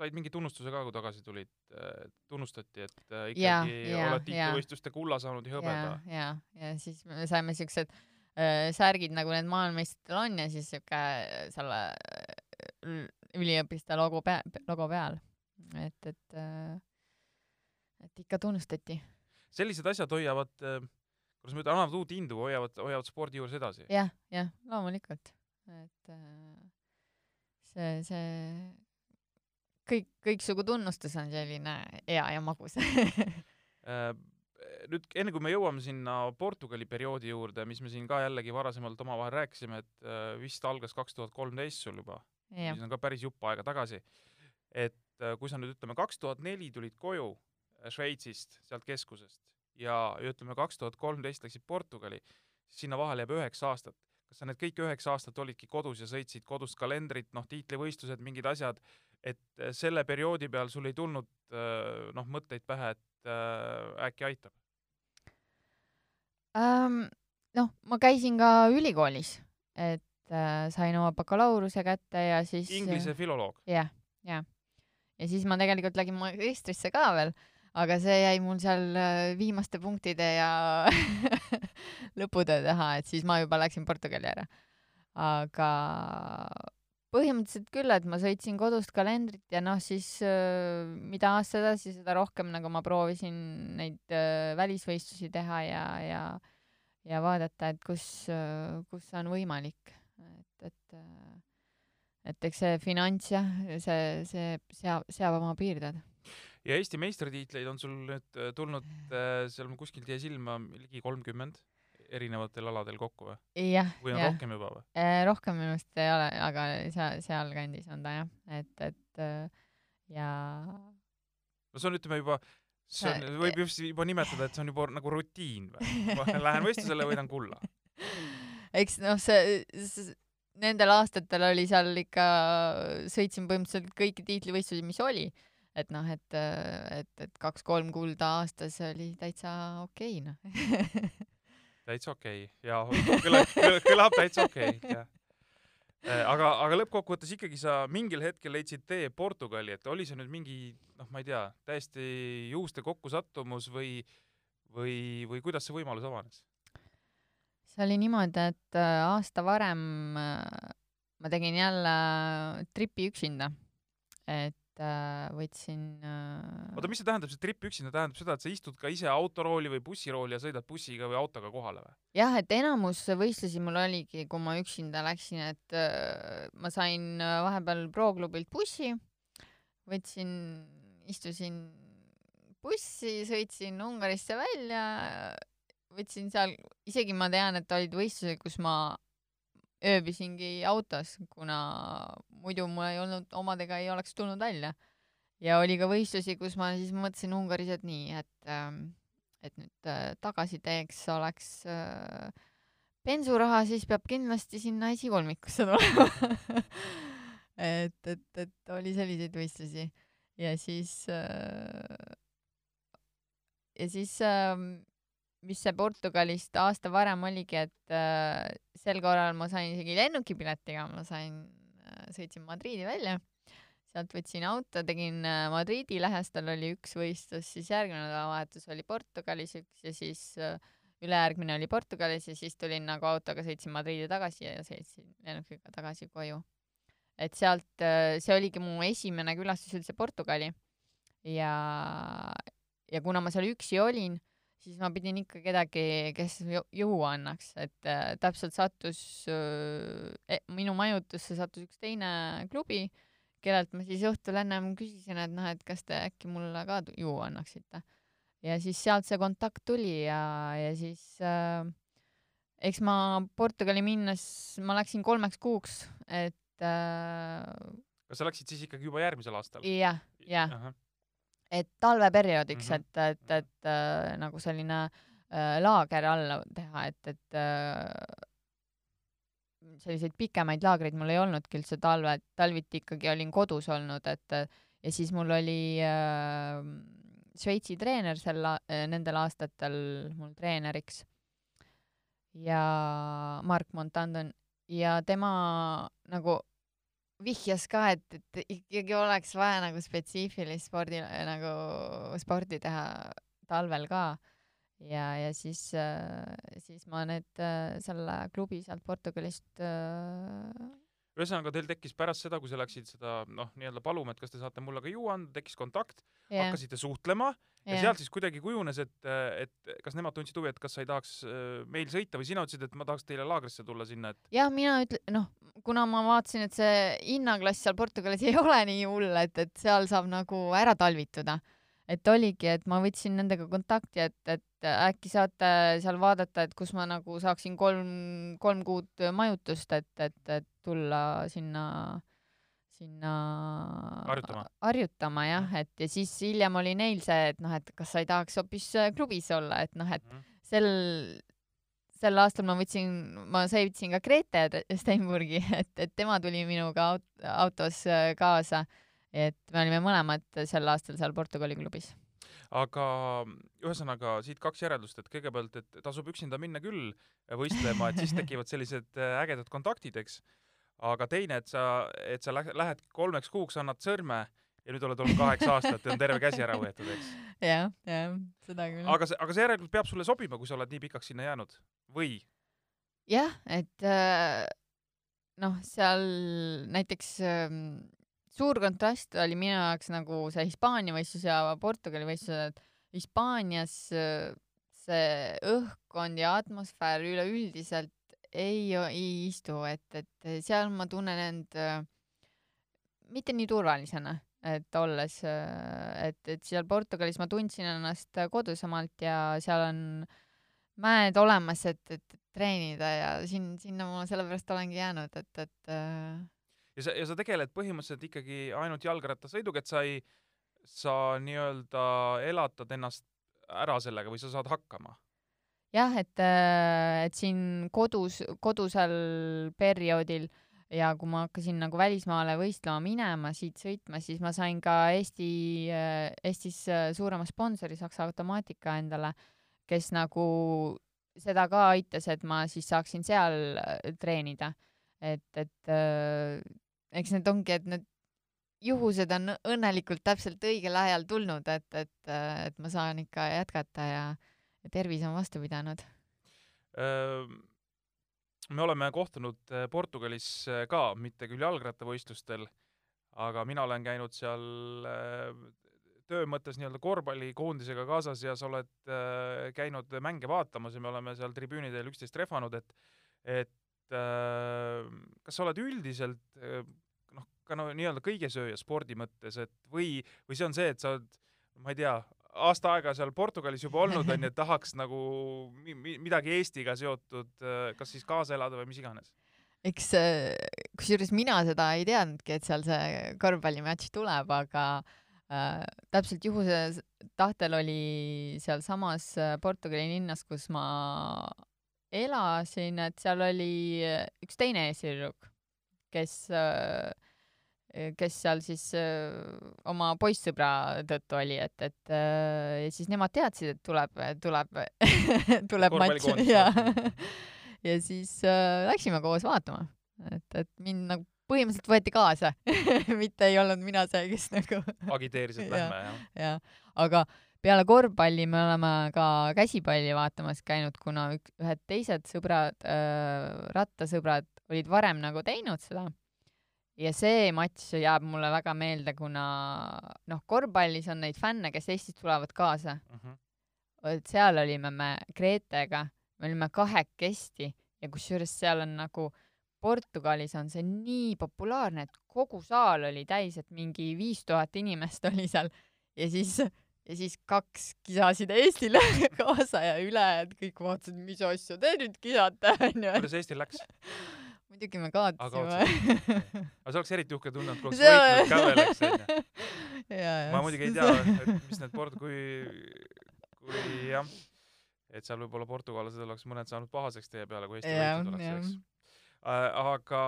said mingi tunnustuse ka, kui tagasi tulid äh,, tunnustati, et äh, ikkagi ja, ja, oled tiitlivõistluste kulla saanud ja hõbeda.
ja, ja, ja siis me saime siuksed äh, särgid, nagu need maailmameistritel on ja siis siuke äh, selle üliõpilaste logo pea, logo peal. et, et äh,, et ikka tunnustati
sellised asjad hoiavad, kuidas ma ütlen, annavad uut indu, hoiavad, hoiavad spordi juures edasi ja,.
jah, jah, loomulikult, et äh, see, see kõik, kõiksugu tunnustus on selline hea ja magus
äh, nüüd enne kui me jõuame sinna Portugali perioodi juurde, mis me siin ka jällegi varasemalt omavahel rääkisime, et äh, vist algas kaks tuhat kolmteist sul juba, mis on ka päris jupp aega tagasi. et äh, kui sa nüüd ütleme, kaks tuhat neli tulid koju Šveitsist, sealt keskusest ja, ütleme, kaks tuhat kolmteist läksid Portugali, siis sinna vahele jääb üheksa aastat. kas sa need kõik üheksa aastat olidki kodus ja sõitsid kodust kalendrit, noh, tiitlivõistlused, mingid asjad, et äh, selle perioodi peal sul ei tulnud äh, noh, mõtteid pähe, et äh, äkki aitab
um,? noh, ma käisin ka ülikoolis, et äh, sain oma bakalaureuse kätte ja siis
Inglise filoloog?
jah, jah. ja siis ma tegelikult lägin magistrisse ka veel aga see jäi mul seal viimaste punktide ja lõputöö taha, et siis ma juba läksin Portugali ära. aga põhimõtteliselt küll, et ma sõitsin kodust kalendrit ja noh, siis mida aasta edasi, seda rohkem nagu ma proovisin neid välisvõistlusi teha ja, ja ja vaadata, et kus, kus on võimalik, et, et et eks see finants jah, see, see seab, seab oma piirded.
Ja Eesti meistritiitleid on sul nüüd äh, tulnud äh, seal kuskilt jäi silma ligi kolmkümmend erinevatel aladel kokku või? või on
ja.
rohkem juba või?
Äh, rohkem minu arust ei ole, aga seal, sealkandis on ta jah, et, et ja.
no see on, ütleme juba, see on, võib just juba nimetada, et see on juba nagu rutiin või? ma lähen võistlusele, võidan kulla.
eks noh, see, see nendel aastatel oli seal ikka, sõitsin põhimõtteliselt kõiki tiitlivõistlusi, mis oli et noh, et, et, et kaks-kolm kulda aastas oli täitsa okei okay,, noh
täitsa okei okay. ja kõlab, kõlab täitsa okei okay,, jah. Äh, aga, aga lõppkokkuvõttes ikkagi sa mingil hetkel leidsid tee Portugali, et oli see nüüd mingi, noh, ma ei tea, täiesti juhuste kokkusattumus või, või, või kuidas see võimalus avanes?
see oli niimoodi, et äh, aasta varem äh, ma tegin jälle tripi üksinda, et võtsin äh,
oota, mis see tähendab, see trip üksinda tähendab seda, et sa istud ka ise autorooli või bussirooli ja sõidad bussiga või autoga kohale või?
jah, et enamus võistlusi mul oligi, kui ma üksinda läksin, et äh, ma sain äh, vahepeal Pro-klubilt bussi, võtsin, istusin bussi, sõitsin Ungarisse välja, võtsin seal, isegi ma tean, et olid võistlused, kus ma ööbisingi autos, kuna muidu mul ei olnud, omadega ei oleks tulnud välja. ja oli ka võistlusi, kus ma siis mõtlesin Ungaris, et nii, et ähm, et nüüd äh, tagasi teeks oleks äh, bensuraha, siis peab kindlasti sinna esikolmikusse tulema et, et, et oli selliseid võistlusi ja siis äh, ja siis äh, mis see Portugalist aasta varem oligi, et äh, sel korral ma sain isegi lennukipiletiga, ma sain äh,, sõitsin Madriidi välja, sealt võtsin auto, tegin äh, Madriidi lähestal oli üks võistlus, siis järgmine nädalavahetus oli Portugalis üks ja siis äh, ülejärgmine oli Portugalis ja siis tulin nagu autoga, sõitsin Madriidi tagasi ja sõitsin lennukiga tagasi koju. et sealt, see oligi mu esimene külastus üldse Portugali ja, ja kuna ma seal üksi olin, siis ma pidin ikka kedagi, kes juua annaks, et äh, täpselt sattus äh,, minu majutusse sattus üks teine klubi, kellelt ma siis õhtul ennem küsisin, et noh, et kas te äkki mulle ka juua annaksite. ja siis sealt see kontakt tuli ja, ja siis äh, eks ma Portugali minnes, ma läksin kolmeks kuuks, et äh,
kas sa läksid siis ikkagi juba järgmisel aastal?
jah, jah,
ahah,
et talveperioodiks mm, -hmm. et, et, et äh, nagu selline äh, laager alla teha, et, et äh, selliseid pikemaid laagreid mul ei olnudki üldse talve, talviti ikkagi olin kodus olnud, et äh, ja siis mul oli äh, Šveitsi treener sel, nendel aastatel mul treeneriks ja Mark Montandon ja tema nagu vihjas ka, et, et ikkagi oleks vaja nagu spetsiifilist spordi nagu sporti teha talvel ka. Ja, ja siis, siis ma need, selle klubi sealt Portugalist äh,
ühesõnaga teil tekkis pärast seda, kui sa läksid seda noh, nii-öelda paluma, et kas te saate mulle ka juua anda, tekkis kontakt,
jah,
hakkasite suhtlema ja
jah.
sealt siis kuidagi kujunes, et, et kas nemad tundsid huvi, et kas sa ei tahaks äh, meil sõita või sina ütlesid, et ma tahaks teile laagrisse tulla sinna, et
jah, mina ütle-, noh, kuna ma vaatasin, et see hinnaklass seal Portugalis ei ole nii hull, et, et seal saab nagu ära talvituda. Et oligi, et ma võtsin nendega kontakti, et, et äkki saate seal vaadata, et kus ma nagu saaksin kolm, kolm kuud majutust, et, et, et tulla sinna, sinna
Harjutama.
harjutama jah, et ja siis hiljem oli neil see, et noh, et kas sa ei tahaks hoopis klubis olla, et noh, et
Mhm.
sel, sel aastal ma võtsin, ma sõitsin ka Grete Steinburgi, et, et tema tuli minuga aut-, autos äh, kaasa. Et me olime mõlemad sel aastal seal Portugali klubis.
aga ühesõnaga siit kaks järeldust, et kõigepealt, et tasub üksinda minna küll võistlema, et siis tekivad sellised äh, ägedad kontaktid, eks. aga teine, et sa, et sa lähe- lähed kolmeks kuuks, annad sõrme ja nüüd oled olnud kaheksa aastat ja on terve käsi ära võetud, eks.
jah, jah, seda küll.
aga see, aga see järelikult peab sulle sobima, kui sa oled nii pikaks sinna jäänud või?
jah, et äh, noh, seal näiteks ähm, suur kontrast oli minu jaoks nagu see Hispaania võistlus ja Portugali võistlused, et Hispaanias äh, see õhkkond ja atmosfäär üleüldiselt ei, ei istu, et, et seal ma tunnen end äh, mitte nii turvalisena, et olles, et, et seal Portugalis ma tundsin ennast kodusemalt ja seal on mäed olemas, et, et treenida ja siin, sinna ma sellepärast olengi jäänud, et, et äh,
ja sa, ja sa tegeled põhimõtteliselt ikkagi ainult jalgrattasõiduga, et sa ei, sa nii-öelda elatad ennast ära sellega või sa saad hakkama?
jah, et, et siin kodus, kodusel perioodil ja kui ma hakkasin nagu välismaale võistlema minema, siit sõitma, siis ma sain ka Eesti, Eestis äh, suurema sponsori Saksa Automaatika endale, kes nagu seda ka aitas, et ma siis saaksin seal äh, treenida. et, et äh, eks need ongi, et need juhused on õnnelikult täpselt õigel ajal tulnud, et, et, et ma saan ikka jätkata ja tervis on vastu pidanud.
me oleme kohtunud äh, Portugalis äh, ka, mitte küll jalgrattavõistlustel, aga mina olen käinud seal äh, töö mõttes nii-öelda korvpallikoondisega kaasas ja sa oled käinud mänge vaatamas ja me oleme seal tribüünidel üksteist rehvanud, et et kas sa oled üldiselt äh, noh, ka no nii-öelda kõigesööja spordi mõttes, et või, või see on see, et sa oled, ma ei tea, aasta aega seal Portugalis juba olnud on ju, et tahaks nagu mi mi midagi Eestiga seotud, kas siis kaasa elada või mis iganes?
eks kusjuures mina seda ei teadnudki, et seal see korvpallimatš tuleb, aga äh, täpselt juhuse tahtel oli sealsamas Portugali linnas, kus ma elasin, et seal oli üks teine Eesti tüdruk, kes äh, kes seal siis äh, oma poissõbra tõttu oli, et, et äh, ja siis nemad teadsid, et tuleb, tuleb tuleb matš ja ja siis äh, läksime koos vaatama, et, et mind nagu põhimõtteliselt võeti kaasa mitte ei olnud mina see, kes nagu
agiteeris, et lähme, jah?
jah, aga peale korvpalli me oleme ka käsipalli vaatamas käinud, kuna ühed teised sõbrad äh,, rattasõbrad olid varem nagu teinud seda ja see matš jääb mulle väga meelde, kuna noh, korvpallis on neid fänne, kes Eestist tulevad kaasa uh. -huh. et seal olime me Gretega, me olime kahekesti ja kusjuures seal on nagu Portugalis on see nii populaarne, et kogu saal oli täis, et mingi viis tuhat inimest oli seal ja siis ja siis kaks kisasid Eestile kaasa ja ülejäänud kõik vaatasid, mis asja te nüüd kisate, onju.
kuidas Eestil läks?
muidugi me kaotasime.
aga see oleks eriti uhke tunne, kui oleks võitnud ka veel, eks onju. ma muidugi ei tea, et mis need port-, kui, kui jah, et seal võib-olla portugallased oleks mõned saanud pahaseks teie peale, kui Eesti võitnud oleks, eks. Äh, aga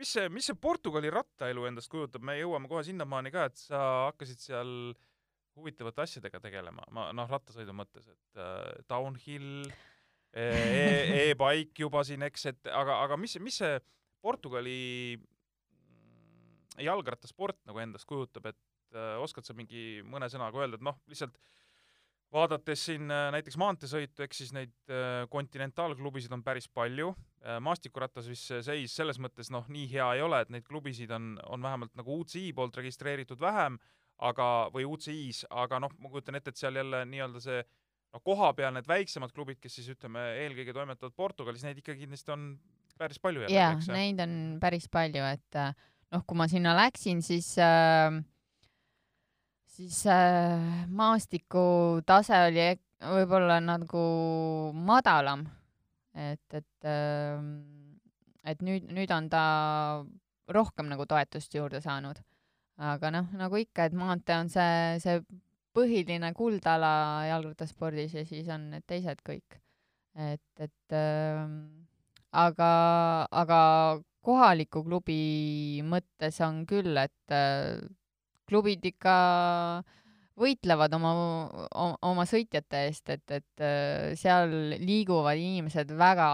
mis see, mis see Portugali rattaelu endast kujutab, me jõuame kohe sinnamaani ka, et sa hakkasid seal huvitavate asjadega tegelema, ma noh, rattasõidu mõttes, et äh, downhill e, e-bike juba siin, eks, et aga, aga mis, mis see Portugali mm, jalgrattasport nagu endast kujutab, et äh, oskad sa mingi mõne sõnaga öelda, et noh, lihtsalt vaadates siin äh, näiteks maanteesõitu, eks siis neid äh, kontinentaalklubisid on päris palju. Äh,, maastikurattas vist see seis selles mõttes noh, nii hea ei ole, et neid klubisid on, on vähemalt nagu UCI poolt registreeritud vähem, aga, või UCI-s, aga noh, ma kujutan ette, et seal jälle nii-öelda see noh, kohapeal need väiksemad klubid, kes siis ütleme, eelkõige toimetavad Portugalis, neid ikka kindlasti on päris palju.
jaa, neid on päris palju, et äh, noh, kui ma sinna läksin, siis äh, siis äh, maastiku tase oli võib-olla nagu madalam, et, et äh, et nüüd, nüüd on ta rohkem nagu toetust juurde saanud. Aga noh, nagu ikka, et maantee on see, see põhiline kuldala jalgrattaspordis ja siis on need teised kõik. et, et äh, aga, aga kohaliku klubi mõttes on küll, et äh, klubid ikka võitlevad oma, oma sõitjate eest, et, et äh, seal liiguvad inimesed väga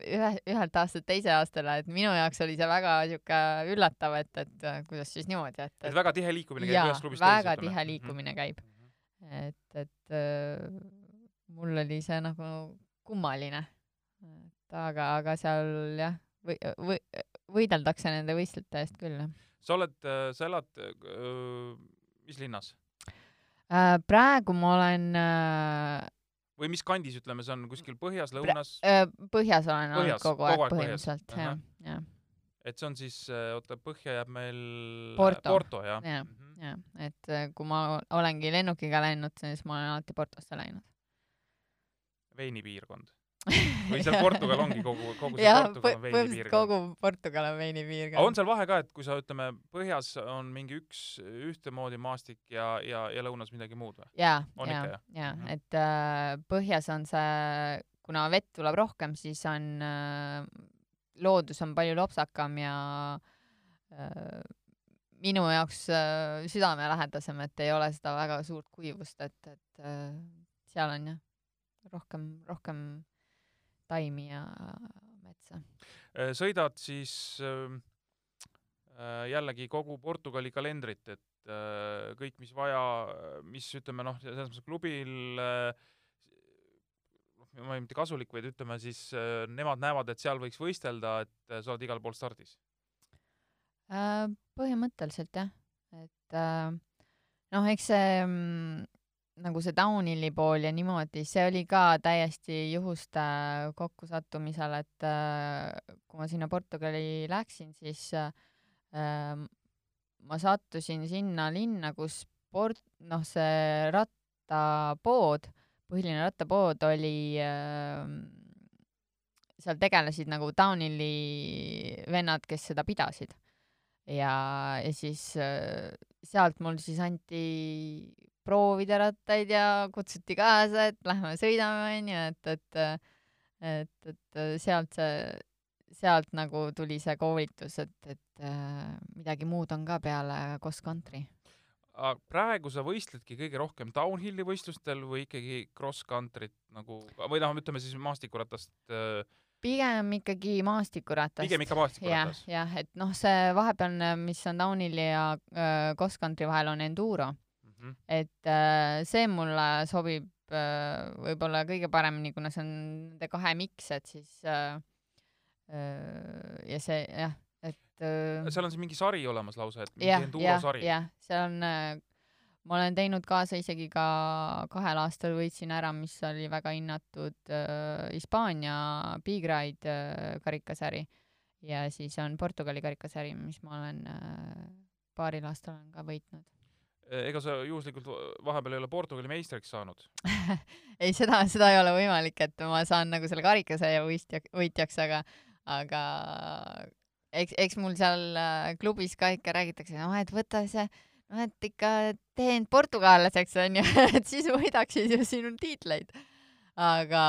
ühe, ühelt aastalt teise aastale, et minu jaoks oli see väga sihuke üllatav, et, et kuidas siis niimoodi, et,
et. et väga tihe liikumine
käib ühest klubist teise. väga tihe liikumine käib mm. -hmm et, et äh, mul oli see nagu kummaline. et aga, aga seal jah, või, või, võideldakse nende võistlejate eest küll,
sa oled, äh, sa elad äh, mis linnas
äh,? Praegu ma olen äh,
või mis kandis, ütleme, see on kuskil põhjas, lõunas?
Äh, põhjas olen olnud kogu aeg põhimõtteliselt, jah, jah.
et see on siis, oota, põhja jääb meil
Porto,
Porto, jah
ja. Mm? -hmm jah, et äh, kui ma olengi lennukiga läinud, siis ma olen alati Portosse läinud.
veinipiirkond või seal Portugal ongi kogu, kogu see ja, Portugal on veinipiirkond?
kogu Portugal on veinipiirkond.
aga on seal vahe ka, et kui sa ütleme, põhjas on mingi üks ühtemoodi maastik ja, ja, ja lõunas midagi muud või?
jaa, jaa, jaa, mhm. et äh, põhjas on see, kuna vett tuleb rohkem, siis on äh, loodus on palju lopsakam ja äh, minu jaoks äh, südamelähedasem, et ei ole seda väga suurt kuivust, et, et äh, seal on jah, rohkem, rohkem taimi ja metsa.
Äh, sõidad siis ähm, äh, jällegi kogu Portugali kalendrit, et äh, kõik, mis vaja, mis ütleme noh, selles mõttes klubil äh, ma ei mitte kasulik, vaid ütleme siis nemad näevad, et seal võiks võistelda, et sa oled igal pool stardis?
Põhimõtteliselt jah, et noh, eks see mm, nagu see downhill'i pool ja niimoodi, see oli ka täiesti juhuste kokkusattumisel, et äh, kui ma sinna Portugali läksin, siis äh, ma sattusin sinna linna, kus sport, noh, see rattapood, põhiline rattapood oli äh,, seal tegelesid nagu downhill'i vennad, kes seda pidasid. ja, ja siis äh, sealt mul siis anti proovida rattaid ja kutsuti kaasa, et lähme sõidame, onju, et, et et, et sealt see, sealt nagu tuli see koolitus, et, et äh, midagi muud on ka peale cross country.
praegu sa võistledki kõige rohkem downhill'i võistlustel või ikkagi cross country't nagu, või noh, ütleme siis maastikuratast äh,
pigem ikkagi maastikuratast.
pigem ikka maastikuratast
ja,? jah, et noh, see vahepealne, mis on downhill'i ja äh, cross country vahel, on enduro. -hmm. et äh, see mulle sobib äh, võib-olla kõige paremini, kuna see on nende kahe miks, et siis äh, äh, ja see jah, et äh,
seal on siis mingi sari olemas lausa, et mingi enduro sari?
jah, seal on äh, ma olen teinud kaasa isegi ka kahel aastal võitsin ära, mis oli väga hinnatud Hispaania Big Ride karikasari ja siis on Portugali karikasari, mis ma olen paaril aastal olen ka võitnud.
E, ega sa juhuslikult vahepeal ei ole Portugali meistriks saanud
ei, seda, seda ei ole võimalik, et ma saan nagu selle karikasarja võistja, võitjaks, aga, aga eks, eks mul seal äh, klubis ka ikka räägitakse, noh, et võta see noh, et ikka tee end portugallaseks onju et siis võidaksid ju sinu tiitleid. Aga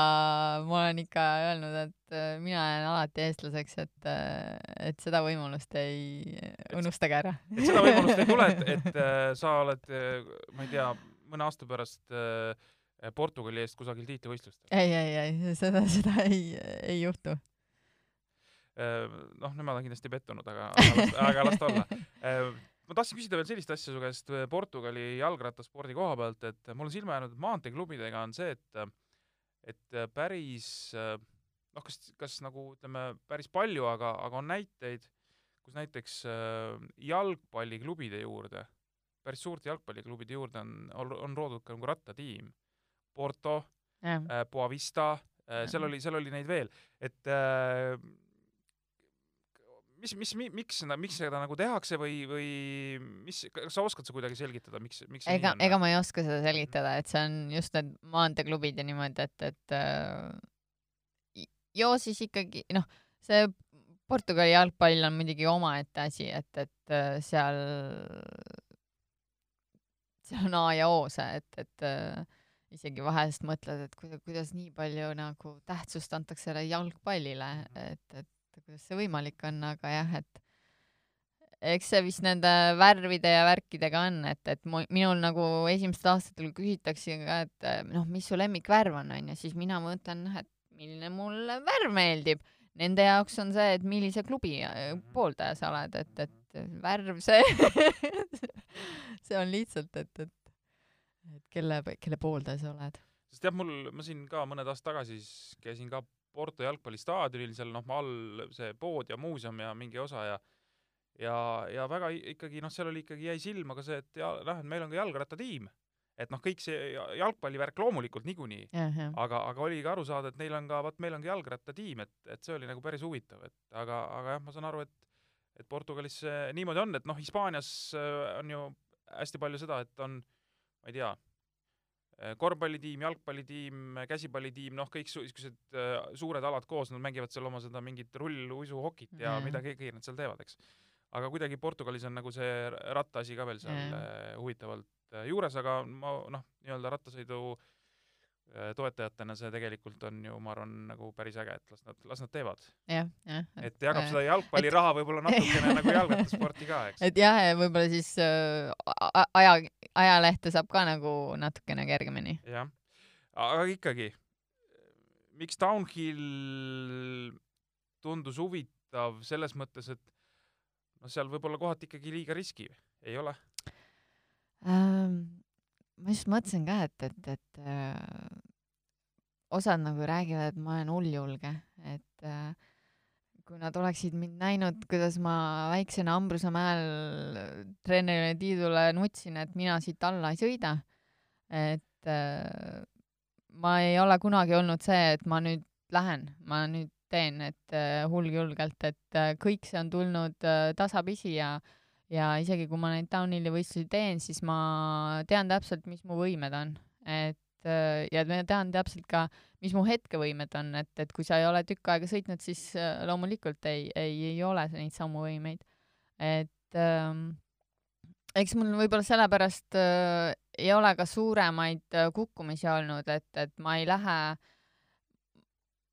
ma olen ikka öelnud, et äh, mina jään alati eestlaseks, et, äh, et seda võimalust ei, unustage ära.
et seda võimalust ei tule, et, et äh, sa oled, ma ei tea, mõne aasta pärast Portugali eest kusagil tiitlivõistlustel?
ei, ei, ei, seda, seda ei, ei juhtu
noh, nemad on kindlasti pettunud, aga, aga las, ta olla ma tahtsin küsida veel sellist asja su käest Portugali jalgrattaspordi koha pealt, et mul on silma jäänud maanteeklubidega on see, et et päris noh, kas, kas nagu ütleme, päris palju, aga, aga on näiteid, kus näiteks äh, jalgpalliklubide juurde, päris suurte jalgpalliklubide juurde on, on, on loodud ka nagu rattatiim. Porto, äh, Boavista äh,, seal oli, seal oli neid veel, et äh, mis, mis, miks seda, miks seda nagu tehakse või, või mis, kas sa oskad sa kuidagi selgitada, miks, miks
ega, ega ma ei oska seda selgitada, et see on just need maanteeklubid ja niimoodi, et, et äh, joo siis ikkagi, noh, see Portugali jalgpall on muidugi omaette asi, et, et äh, seal, seal on A ja O see, et, et äh, isegi vahest mõtled, et kuidas, kuidas nii palju nagu tähtsust antakse sellele jalgpallile, mhm. et, et kuidas see võimalik on, aga jah, et eks see vist nende värvide ja värkidega on, et, et minul nagu esimestel aastatel küsitakse ka, et noh, mis su lemmikvärv on, onju, siis mina mõtlen, noh, et milline mulle värv meeldib. Nende jaoks on see, et millise klubi äh, pooldaja sa oled, et, et värv, see see on lihtsalt, et, et, et kelle, kelle pooldaja sa oled.
sest jah, mul, ma siin ka mõned aastad tagasi siis käisin ka Porto jalgpallistaadionil, seal noh, all see pood ja muuseum ja mingi osa ja ja, ja väga ikkagi noh, seal oli ikkagi, jäi silma ka see, et ja noh, et meil on ka jalgrattatiim. et noh, kõik see jalgpallivärk loomulikult niikuinii, aga, aga oli ka aru saada, et neil on ka, vot meil ongi jalgrattatiim, et, et see oli nagu päris huvitav, et aga, aga jah, ma saan aru, et et Portugalis see niimoodi on, et noh, Hispaanias äh, on ju hästi palju seda, et on, ma ei tea, korvpallitiim, jalgpallitiim, käsipallitiim, noh, kõik niisugused äh, suured alad koos, nad mängivad seal oma seda mingit rulluisuhokit ja mm. mida kõike nad seal teevad, eks. aga kuidagi Portugalis on nagu see rattaasi ka veel seal mm. huvitavalt äh, juures, aga ma noh, nii-öelda rattasõidu äh, Äh, toetajatena see tegelikult on ju, ma arvan, nagu päris äge, et las nad, las nad teevad.
jah, jah.
et jagab seda jalgpalliraha võib-olla natukene nagu jalgrattasporti ka, eks.
et jah, võib-olla siis äh, aja, ajalehte saab ka nagu natukene kergemini.
jah, aga ikkagi, miks Downhill tundus huvitav selles mõttes, et noh, seal võib olla kohati ikkagi liiga riski, ei ole
ähm,? Ma just mõtlesin ka, et, et, et äh, osad nagu räägivad, et ma olen hulljulge, et äh, kui nad oleksid mind näinud, kuidas ma väiksena Ambrusemäel treenerile Tiidule nutsin, et mina siit alla ei sõida, et äh, ma ei ole kunagi olnud see, et ma nüüd lähen, ma nüüd teen, et äh, hulgjulgelt, et äh, kõik see on tulnud äh, tasapisi ja ja isegi kui ma neid downhilli võistlusi teen, siis ma tean täpselt, mis mu võimed on, et äh, ja ma tean täpselt ka, mis mu hetkevõimed on, et, et kui sa ei ole tükk aega sõitnud, siis äh, loomulikult ei, ei, ei ole neid samu võimeid. et ähm, eks mul võib-olla sellepärast äh, ei ole ka suuremaid äh, kukkumisi olnud, et, et ma ei lähe,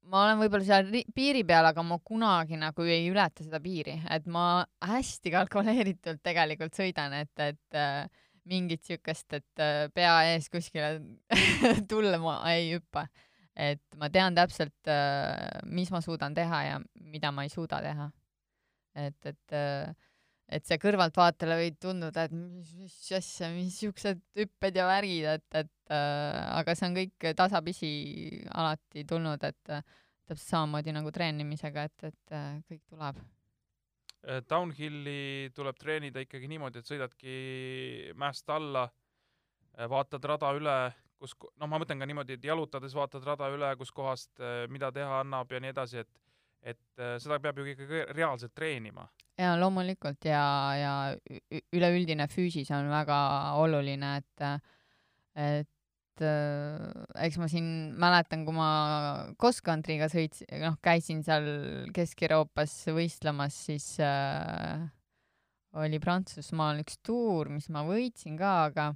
ma olen võib-olla seal ri- piiri peal, aga ma kunagi nagu ei ületa seda piiri, et ma hästi kalkuleeritult tegelikult sõidan, et, et äh, mingit siukest, et äh, pea ees kuskile tulle ma ei hüppa. et ma tean täpselt, mis ma suudan teha ja mida ma ei suuda teha. et, et, et see kõrvaltvaatajale võib tunduda, et mis, mis asja, mis siuksed hüpped ja värgid, et, et äh, aga see on kõik tasapisi alati tulnud, et äh, täpselt samamoodi nagu treenimisega, et, et äh, kõik tuleb.
Äh, Downhilli tuleb treenida ikkagi niimoodi, et sõidadki mäest alla, vaatad rada üle, kus, noh, ma mõtlen ka niimoodi, et jalutades vaatad rada üle, kuskohast, mida teha annab ja nii edasi, et et äh, seda peab ju ikkagi reaalselt treenima.
ja loomulikult ja, ja üleüldine füüsis on väga oluline, et, et äh, eks ma siin mäletan, kui ma cross-country'ga sõits-, noh, käisin seal Kesk-Euroopas võistlemas, siis äh, oli Prantsusmaal üks tuur, mis ma võitsin ka, aga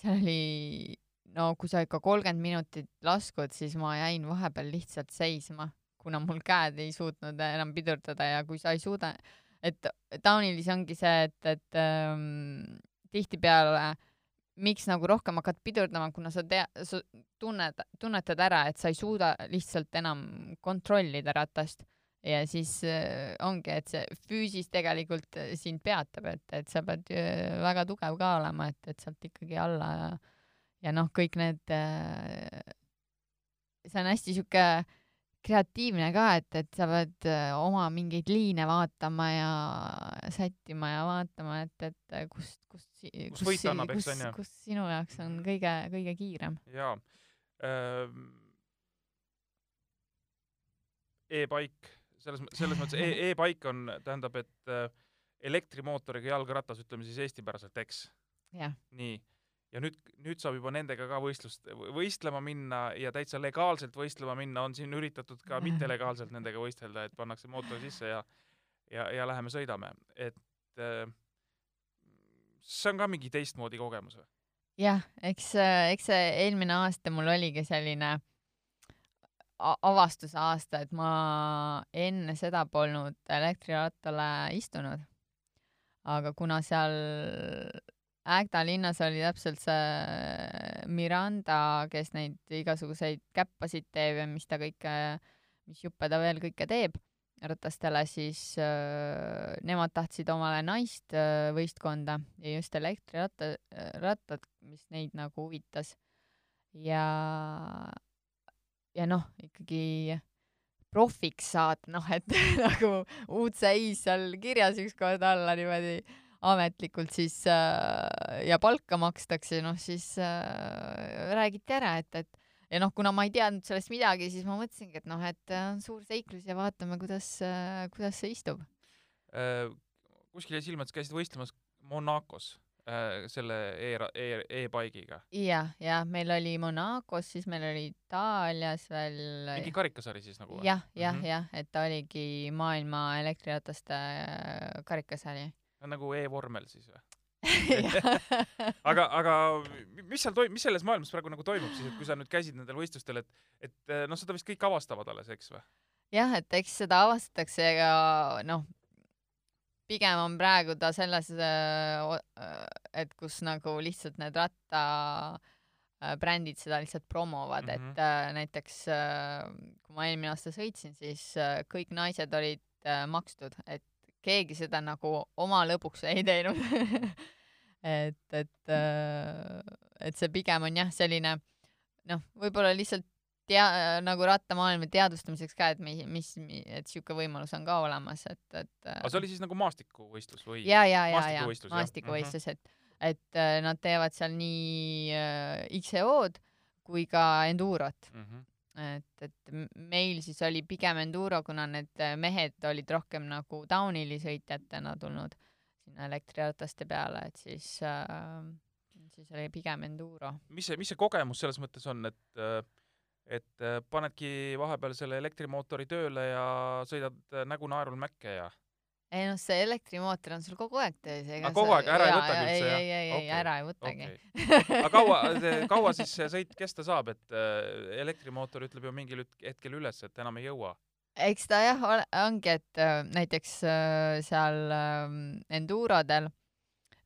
seal oli, no kui sa ikka kolmkümmend minutit laskud, siis ma jäin vahepeal lihtsalt seisma kuna mul käed ei suutnud enam pidurdada ja kui sa ei suuda, et downhillis ongi see, et, et ähm, tihtipeale miks nagu rohkem hakkad pidurdama, kuna sa tea-, sa tunned, tunnetad ära, et sa ei suuda lihtsalt enam kontrollida ratast. Ja siis äh, ongi, et see füüsis tegelikult äh, sind peatab, et, et sa pead äh, väga tugev ka olema, et, et sealt ikkagi alla ja, ja noh, kõik need äh,, see on hästi sihuke kreatiivne ka, et, et sa pead äh, oma mingeid liine vaatama ja sättima ja vaatama, et, et äh, kust, kust,
Kus on ju?
kus sinu jaoks on kõige, kõige kiirem.
jaa ähm,. E-bike, selles, selles mõttes e-, e-bike on, tähendab, et äh, elektrimootoriga jalgratas, ütleme siis eestipäraselt, eks nii, ja nüüd, nüüd saab juba nendega ka võistlust, võistlema minna ja täitsa legaalselt võistlema minna, on siin üritatud ka mittelegaalselt nendega võistelda, et pannakse mootor sisse ja ja, ja läheme sõidame, et äh, see on ka mingi teistmoodi kogemus või?
jah, eks, eks see eelmine aasta mul oligi selline avastuse aasta, et ma enne seda polnud elektrirattale istunud. aga kuna seal Ägda linnas oli täpselt see Miranda, kes neid igasuguseid käppasid teeb ja mis ta kõike, mis juppe ta veel kõike teeb ratastele, siis äh, nemad tahtsid omale naist äh, võistkonda ja just elektriratta, rattad, mis neid nagu huvitas. ja, ja noh, ikkagi profiks saad, noh et nagu UCI-s seal kirjas ükskord alla niimoodi ametlikult siis äh, ja palka makstakse, noh siis äh, räägiti ära, et, et ja noh, kuna ma ei teadnud sellest midagi, siis ma mõtlesingi, et noh, et äh, on suur seiklus ja vaatame, kuidas äh,, kuidas see istub.
Äh, kuskil jäi silma, et sa käisid võistlemas Monacos äh, selle e-, e-, e-bike'iga.
jah, jah, meil oli Monacos, siis meil oli Itaalias veel
mingi karikasari siis nagu
jah, jah
Mhm.,
jah, et ta oligi maailma elektrirataste äh, karikasari.
On nagu e-vormel siis või? aga, aga mis seal toimub, mis selles maailmas praegu nagu toimub siis, et kui sa nüüd käisid nendel võistlustel, et, et noh, seda vist kõik avastavad alles, eks või?
jah, et eks seda avastatakse ja noh, pigem on praegu ta selles, et kus nagu lihtsalt need ratta äh, brändid seda lihtsalt promovad mm,
Mhm.
-hmm. et äh, näiteks äh, kui ma eelmine aasta sõitsin, siis äh, kõik naised olid äh, makstud, et keegi seda nagu oma lõbuks ei teinud et, et, et see pigem on jah, selline noh, võib-olla lihtsalt tea-, nagu rattamaailma teadvustamiseks ka, et mi- mis, et siuke võimalus on ka olemas, et, et
aga see oli siis nagu maastikuvõistlus või?
ja, ja, ja, ja
maastikuvõistlus,
et, et äh, nad teevad seal nii äh, XEO-d kui ka endurot,
Mhm.
et, et meil siis oli pigem enduro, kuna need äh, mehed olid rohkem nagu downhill'i sõitjatena tulnud sinna elektrirataste peale, et siis äh,, siis oli pigem enduro.
mis see, mis see kogemus selles mõttes on, et et äh, panedki vahepeal selle elektrimootori tööle ja sõidad äh, nägu naerul mäkke ja
ei noh, see elektrimootor on sul kogu aeg töös,
kogu aeg ära ei võtagi üldse, jah?
ei, ei, ei
Okei,
ära ei võtagi
okei. aga kaua, kaua siis see sõit kesta saab, et äh, elektrimootor ütleb ju mingil hetkel üles, et enam ei jõua.
eks ta jah, ongi, et äh, näiteks äh, seal äh, endurodel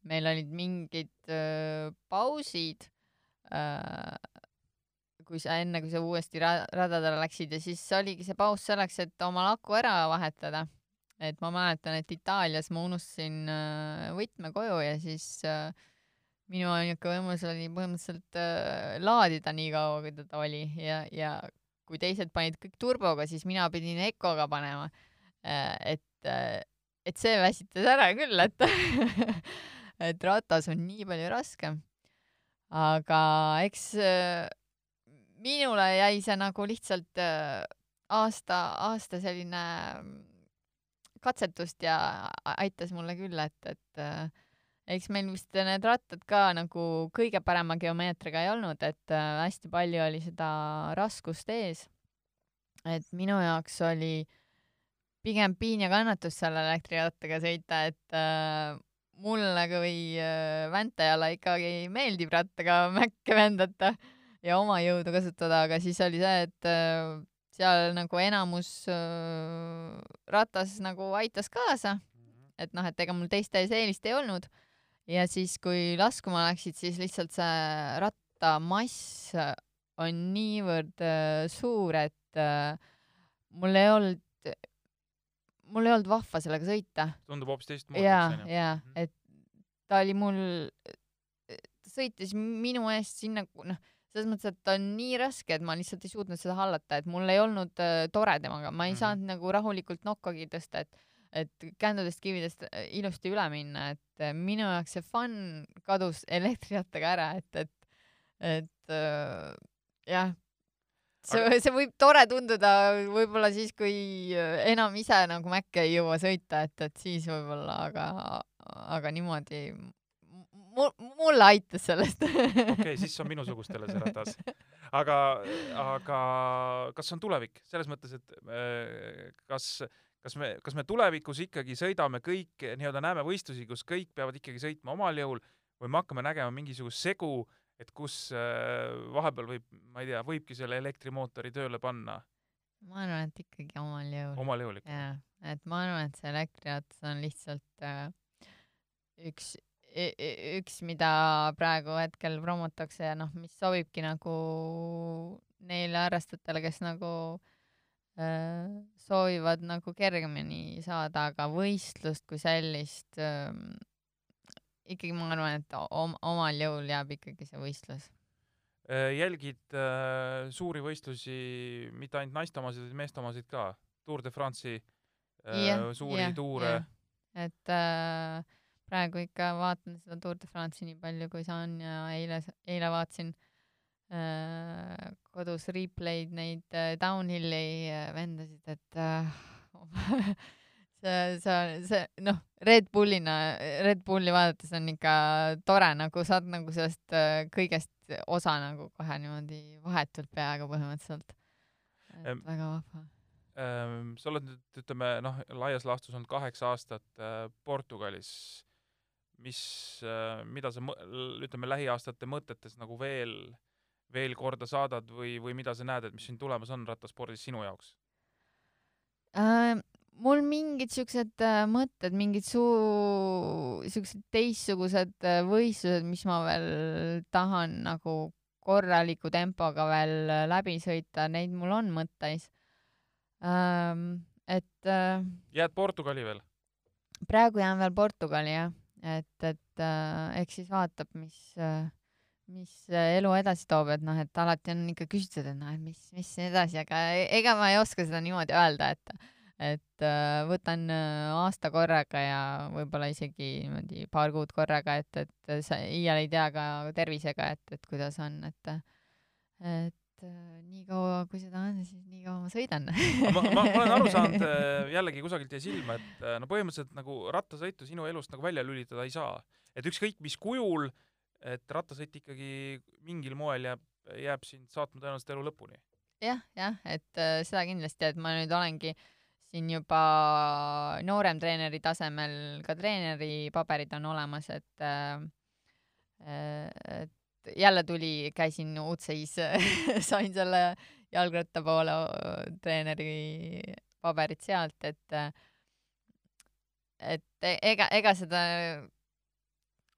meil olid mingid äh, pausid äh,, kui sa enne, kui sa uuesti ra- radadele läksid ja siis oligi see paus selleks, et oma laku ära vahetada. Et ma mäletan, et Itaalias ma unustasin äh, võtme koju ja siis äh, minu ainuke võimalus oli põhimõtteliselt äh, laadida nii kaua, kui teda oli ja, ja kui teised panid kõik turboga, siis mina pidin Ecoga panema. et, et see väsitas ära küll, et, et ratas on nii palju raskem. aga eks minule jäi see nagu lihtsalt aasta, aasta selline katsetust ja aitas mulle küll, et, et äh, eks meil vist need rattad ka nagu kõige parema geomeetriga ei olnud, et äh, hästi palju oli seda raskust ees. et minu jaoks oli pigem piin ja kannatus selle elektrirattaga sõita, et äh, mulle kui äh, väntajale ikkagi meeldib rattaga mäkke vändata ja oma jõudu kasutada, aga siis oli see, et äh, seal nagu enamus äh, ratas nagu aitas kaasa, et noh, et ega mul teiste ees eelist ei olnud. ja siis, kui laskuma läksid, siis lihtsalt see rattamass on niivõrd äh, suur, et äh, mul ei olnud, mul ei olnud vahva sellega sõita.
tundub hoopis teistmoodi, onju.
jaa
Mhm.,
et ta oli mul, ta sõitis minu eest sinna, noh, selles mõttes, et ta on nii raske, et ma lihtsalt ei suutnud seda hallata, et mul ei olnud äh, tore temaga, ma ei
Mhm.
saanud nagu rahulikult nokkagi tõsta, et et kändudest, kividest äh, ilusti üle minna, et äh, minu jaoks see fun kadus elektrirattaga ära, et, et, et äh, jah, see, see võib tore tunduda võib-olla siis, kui äh, enam ise nagu mäkke ei jõua sõita, et, et siis võib-olla, aga, aga niimoodi mul, mulle aitas sellest.
okei, siis on minusugustele see ratas. aga, aga kas on tulevik selles mõttes, et äh, kas, kas me, kas me tulevikus ikkagi sõidame kõik, nii-öelda näeme võistlusi, kus kõik peavad ikkagi sõitma omal jõul või me hakkame nägema mingisugust segu, et kus äh, vahepeal võib, ma ei tea, võibki selle elektrimootori tööle panna
ma arvan, et ikkagi omal jõul.
omal jõul ikka.
jaa, et ma arvan, et see elektriratas on lihtsalt äh, üks, üks, mida praegu hetkel promotakse ja noh, mis sobibki nagu neile harrastajatele, kes nagu äh, soovivad nagu kergemini saada, aga võistlust kui sellist äh, ikkagi ma arvan, et om-, omal jõul jääb ikkagi see võistlus.
Jälgid äh, suuri võistlusi, mitte ainult naiste omasid, vaid meeste omasid ka, Tour de France'i äh,
Jah,
suuri
jah,
tuure
jah. et äh, praegu ikka vaatan seda Tour de France'i nii palju, kui saan ja eile, eile vaatasin äh, kodus replay'd neid äh, downhill'i äh, vendasid, et äh, see, see, see noh, Red Bullina, Red Bulli vaadates on ikka tore nagu saad nagu sellest äh, kõigest osa nagu kohe niimoodi vahetult peaaegu põhimõtteliselt. et
Em,
väga vahva.
ähm,. sa oled nüüd, ütleme noh, laias laastus olnud kaheksa aastat äh, Portugalis. Mis äh,, mida sa ütleme lähiaastate mõtetes nagu veel, veel korda saadad või, või mida sa näed, et mis siin tulemas on rattaspordis sinu jaoks?
äh,? mul mingid siuksed äh, mõtted, mingid suu, siuksed teistsugused äh, võistlused, mis ma veel tahan nagu korraliku tempoga veel läbi sõita, neid mul on mõtteis ähm,. et äh,
jääd Portugali veel?
praegu jään veel Portugali jah, et, et äh, eks siis vaatab, mis äh,, mis äh, elu edasi toob, et noh, et alati on ikka küsitud, et noh, et mis, mis edasi, aga e-, ega ma ei oska seda niimoodi öelda, et et äh, võtan äh, aasta korraga ja võib-olla isegi niimoodi paar kuud korraga, et, et sa iial ei tea ka tervisega, et, et kuidas on, et et niikaua, kui seda on, siis nii kaua ma sõidan
ma, ma, ma olen aru saanud, jällegi kusagilt jäi silma, et no põhimõtteliselt nagu rattasõitu sinu elust nagu välja lülitada ei saa. et ükskõik mis kujul äh, et rattasõit ikkagi mingil moel jääb, jääb sind saatma tõenäoliselt elu lõpuni.
jah, jah, et äh, seda kindlasti, et ma nüüd olengi siin juba noorem treeneri tasemel, ka treeneri paberid on olemas, et äh, et jälle tuli, käisin Utseis sain selle jalgratta poole treeneri paberid sealt, et et e-, ega, ega seda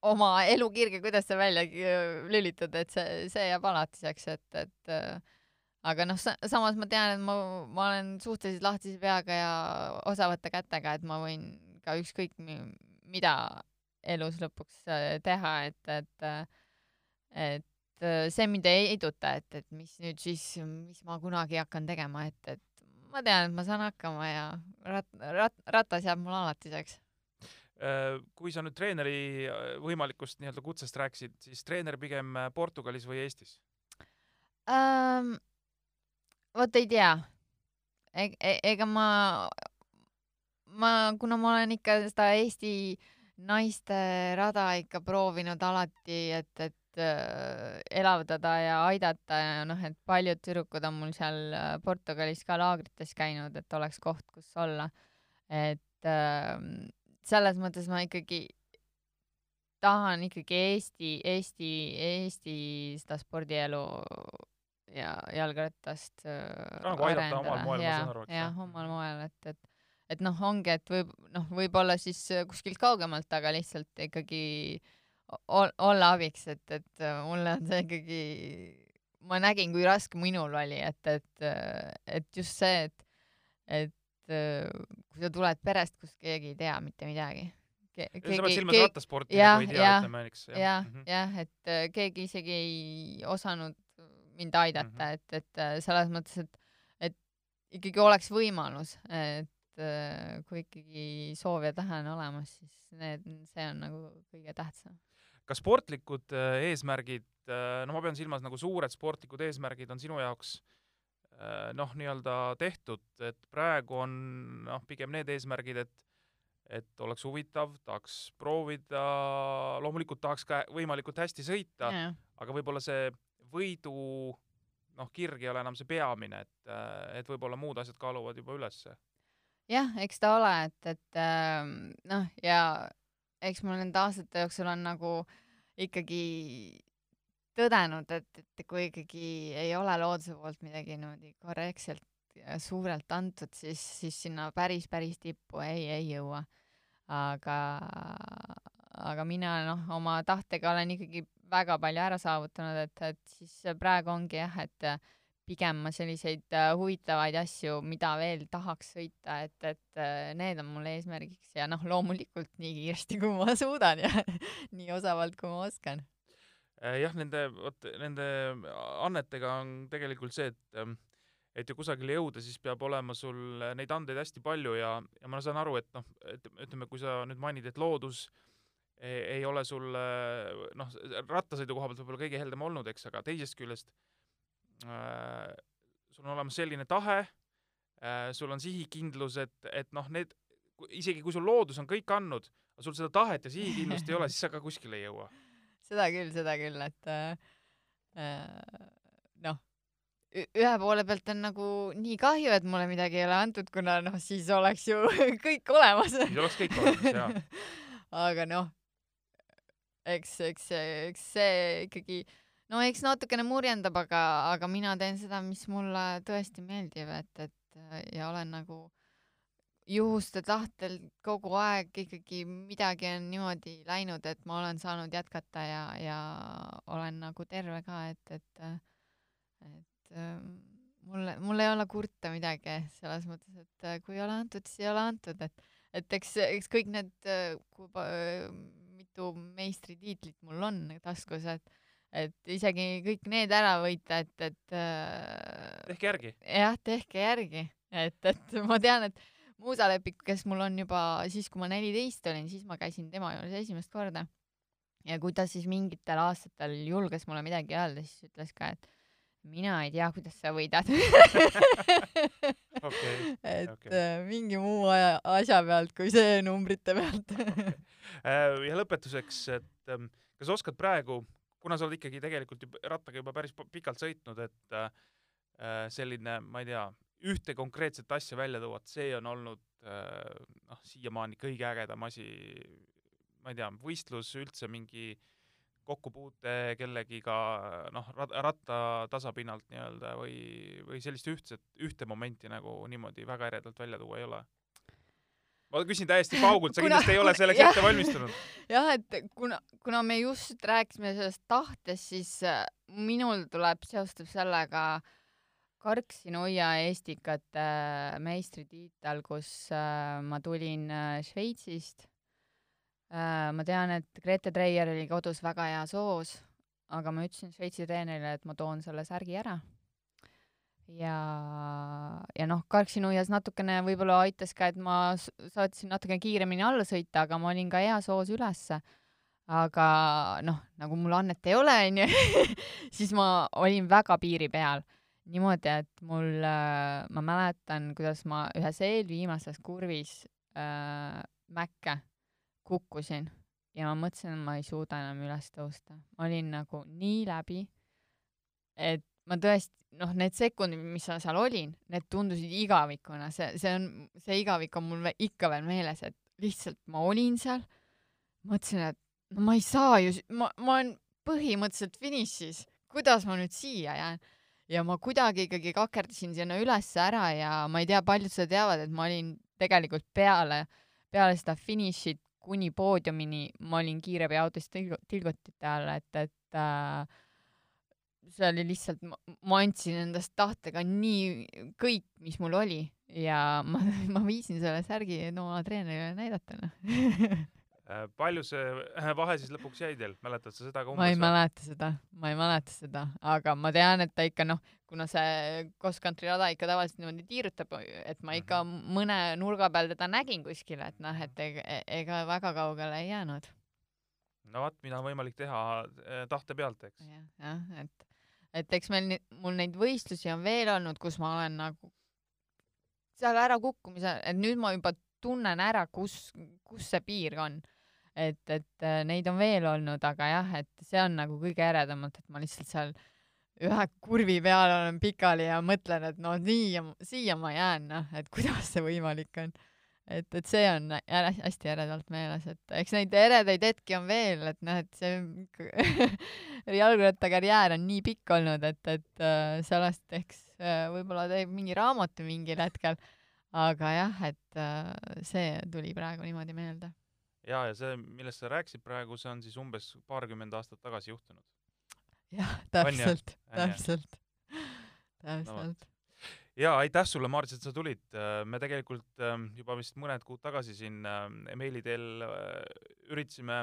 oma elukirge, kuidas sa välja lülitad, et see, see jääb alatiseks, et, et aga noh, samas ma tean, et ma, ma olen suhteliselt lahtise peaga ja osavate kätega, et ma võin ka ükskõik mida elus lõpuks äh, teha, et, et, et see mind ei heiduta, et, et mis nüüd siis, mis ma kunagi hakkan tegema, et, et ma tean, et ma saan hakkama ja rat-, rat-, ratas jääb mul alatiseks
Äh, kui sa nüüd treeneri äh, võimalikust nii-öelda kutsest rääkisid, siis treener pigem äh, Portugalis või Eestis
um,? vot ei tea e. E ega ma, ma, kuna ma olen ikka seda Eesti naiste rada ikka proovinud alati, et, et äh, elavdada ja aidata ja noh, et paljud tüdrukud on mul seal Portugalis ka laagrites käinud, et oleks koht, kus olla. et äh, selles mõttes ma ikkagi tahan ikkagi Eesti, Eesti, Eesti seda spordielu ja jalgrattast
nagu aidata omal moel, ma saan aru,
jah, omal moel, et, et et noh, ongi, et võib, noh, võib-olla siis kuskilt kaugemalt, aga lihtsalt ikkagi ol, olla abiks, et, et mulle on see ikkagi, ma nägin, kui raske minul oli, et, et, et just see, et, et Äh, kui sa tuled perest, kus keegi ei tea mitte midagi
Ke. sa pead silmas rattasporti nagu ei tea, ütleme näiteks.
jah, jah, jah, et äh, keegi isegi ei osanud mind aidata mm, -hmm. et, et äh, selles mõttes, et, et ikkagi oleks võimalus, et kui ikkagi soov ja tahe on olemas, siis need, see on nagu kõige tähtsam.
Kas sportlikud eesmärgid, no ma pean silmas nagu suured sportlikud eesmärgid on sinu jaoks äh, Äh, noh, nii-öelda tehtud, et praegu on noh, pigem need eesmärgid, et et oleks huvitav, tahaks proovida, loomulikult tahaks ka võimalikult hästi sõita, aga võib-olla see võidu noh, kirg ei ole enam see peamine, et, et võib-olla muud asjad kaaluvad juba ülesse.
jah, eks ta ole, et, et ähm, noh, ja eks mul nende aastate jooksul on nagu ikkagi tõdenud, et, et kui ikkagi ei ole looduse poolt midagi niimoodi korrektselt ja suurelt antud, siis, siis sinna päris, päris tippu ei, ei jõua. aga, aga mina noh, oma tahtega olen ikkagi väga palju ära saavutanud, et, et siis praegu ongi jah, et pigem ma selliseid äh, huvitavaid asju, mida veel tahaks sõita, et, et äh, need on mul eesmärgiks ja noh, loomulikult nii kiiresti, kui ma suudan ja nii osavalt, kui ma oskan.
Äh, jah, nende, vot nende annetega on tegelikult see, et ähm, et ju kusagile jõuda, siis peab olema sul neid andeid hästi palju ja, ja ma saan aru, et noh, et ütleme, kui sa nüüd mainid, et loodus ei, ei ole sul noh, rattasõidu koha pealt võib-olla kõige heldem olnud, eks, aga teisest küljest äh, sul on olemas selline tahe äh,, sul on sihikindlus, et, et noh, need, isegi kui sul loodus on kõik andnud, aga sul seda tahet ja sihikindlust ei ole, siis sa ka kuskile ei jõua
seda küll, seda küll, et äh, äh noh, ühe poole pealt on nagu nii kahju, et mulle midagi ei ole antud, kuna noh, siis oleks ju kõik olemas.
siis oleks kõik olemas, jaa.
aga noh, eks, eks, eks see ikkagi, no eks natukene murjendab, aga, aga mina teen seda, mis mulle tõesti meeldib, et, et ja olen nagu juhuste tahtel kogu aeg ikkagi midagi on niimoodi läinud, et ma olen saanud jätkata ja, ja olen nagu terve ka, et, et, et ähm, mulle, mul ei ole kurta midagi selles mõttes, et äh, kui ei ole antud, siis ei ole antud, et, et eks, eks kõik need, äh, kui mitu meistritiitlit mul on taskus, et, et isegi kõik need ära võita, et, et äh,
tehke järgi.
jah, tehke järgi, et, et ma tean, et Muusa Lepik, kes mul on juba siis, kui ma neliteist olin, siis ma käisin tema juures esimest korda. ja kui ta siis mingitel aastatel julges mulle midagi öelda, siis ütles ka, et mina ei tea, kuidas sa võidad.
okei.
et okay. mingi muu aja, asja pealt kui see numbrite pealt.
Äh, ja lõpetuseks, et ähm, kas oskad praegu, kuna sa oled ikkagi tegelikult juba rattaga juba päris pi- pikalt sõitnud, et äh, selline, ma ei tea, ühte konkreetset asja välja tuua, et see on olnud äh, noh, siiamaani kõige ägedam asi, ma ei tea, võistlus üldse mingi kokkupuute kellegiga noh, ratta tasapinnalt nii-öelda või, või sellist ühtset, ühte momenti nagu niimoodi väga eredalt välja tuua ei ole? Ma küsin täiesti paugult, sa
Kuna-
kindlasti ei ole selleks ette valmistunud.
jah, et kuna, kuna me just rääkisime sellest tahtest, siis äh, minul tuleb, seostub sellega Karksi-Nuia Estikate äh, meistritiitel, kus äh, ma tulin Šveitsist ma tean, et Grete Treier oli kodus väga hea soos, aga ma ütlesin Šveitsi treenerile, et ma toon selle särgi ära. ja, ja noh, Karksi-Nuias natukene võib-olla aitas ka, et ma saatsin natukene kiiremini alla sõita, aga ma olin ka heas hoos ülesse. aga noh, nagu mul annet ei ole, onju, siis ma olin väga piiri peal. niimoodi, et mul äh,, ma mäletan, kuidas ma ühes eelviimases kurvis äh, mäkke kukkusin ja ma mõtlesin, et ma ei suuda enam üles tõusta. ma olin nagu nii läbi, et ma tõesti, noh, need sekundid, mis ma seal olin, need tundusid igavikuna, see, see on, see igavik on mul ikka veel meeles, et lihtsalt ma olin seal, mõtlesin, et no ma ei saa ju, ma, ma olen põhimõtteliselt finišis, kuidas ma nüüd siia jään? ja ma kuidagi ikkagi kakerdasin sinna ülesse ära ja ma ei tea, paljud seda teavad, et ma olin tegelikult peale, peale seda finišit kuni poodiumini ma olin kiirabiautos tilgu- tilgutite all, et, et äh, see oli lihtsalt, ma andsin endast tahtega nii kõik, mis mul oli ja ma, ma viisin selle särgi no, oma treenerile näidata, noh.
Äh, palju see äh, vahe siis lõpuks jäi teil, mäletad sa seda ka
ma ei
umbes?
mäleta seda, ma ei mäleta seda, aga ma tean, et ta ikka noh, kuna see cross-country rada ikka tavaliselt niimoodi tiirutab, et ma ikka mõne nurga peal teda nägin kuskil, et noh, et ega, ega väga kaugele ei jäänud.
no vot, mida on võimalik teha äh, tahte pealt, eks.
jah, et, et eks meil, mul neid võistlusi on veel olnud, kus ma olen nagu seal ära kukkumise, et nüüd ma juba tunnen ära, kus, kus see piir on. et, et äh, neid on veel olnud, aga jah, et see on nagu kõige eredamalt, et ma lihtsalt seal ühe kurvi peal olen pikali ja mõtlen, et no nii, siia ma jään, noh, et kuidas see võimalik on. et, et see on ära, hästi eredalt meeles, et eks neid eredaid hetki on veel, et noh, et see jalgrattakarjäär on nii pikk olnud, et, et äh, sellest eks äh, võib-olla teeb mingi raamatu mingil hetkel, aga jah, et äh, see tuli praegu niimoodi meelde.
ja, ja see, millest sa rääkisid praegu, see on siis umbes paarkümmend aastat tagasi juhtunud.
jah, täpselt, täpselt, täpselt.
Ja aitäh sulle, Maaris, et sa tulid. me tegelikult ähm, juba vist mõned kuud tagasi siin ähm, meili teel äh, üritasime,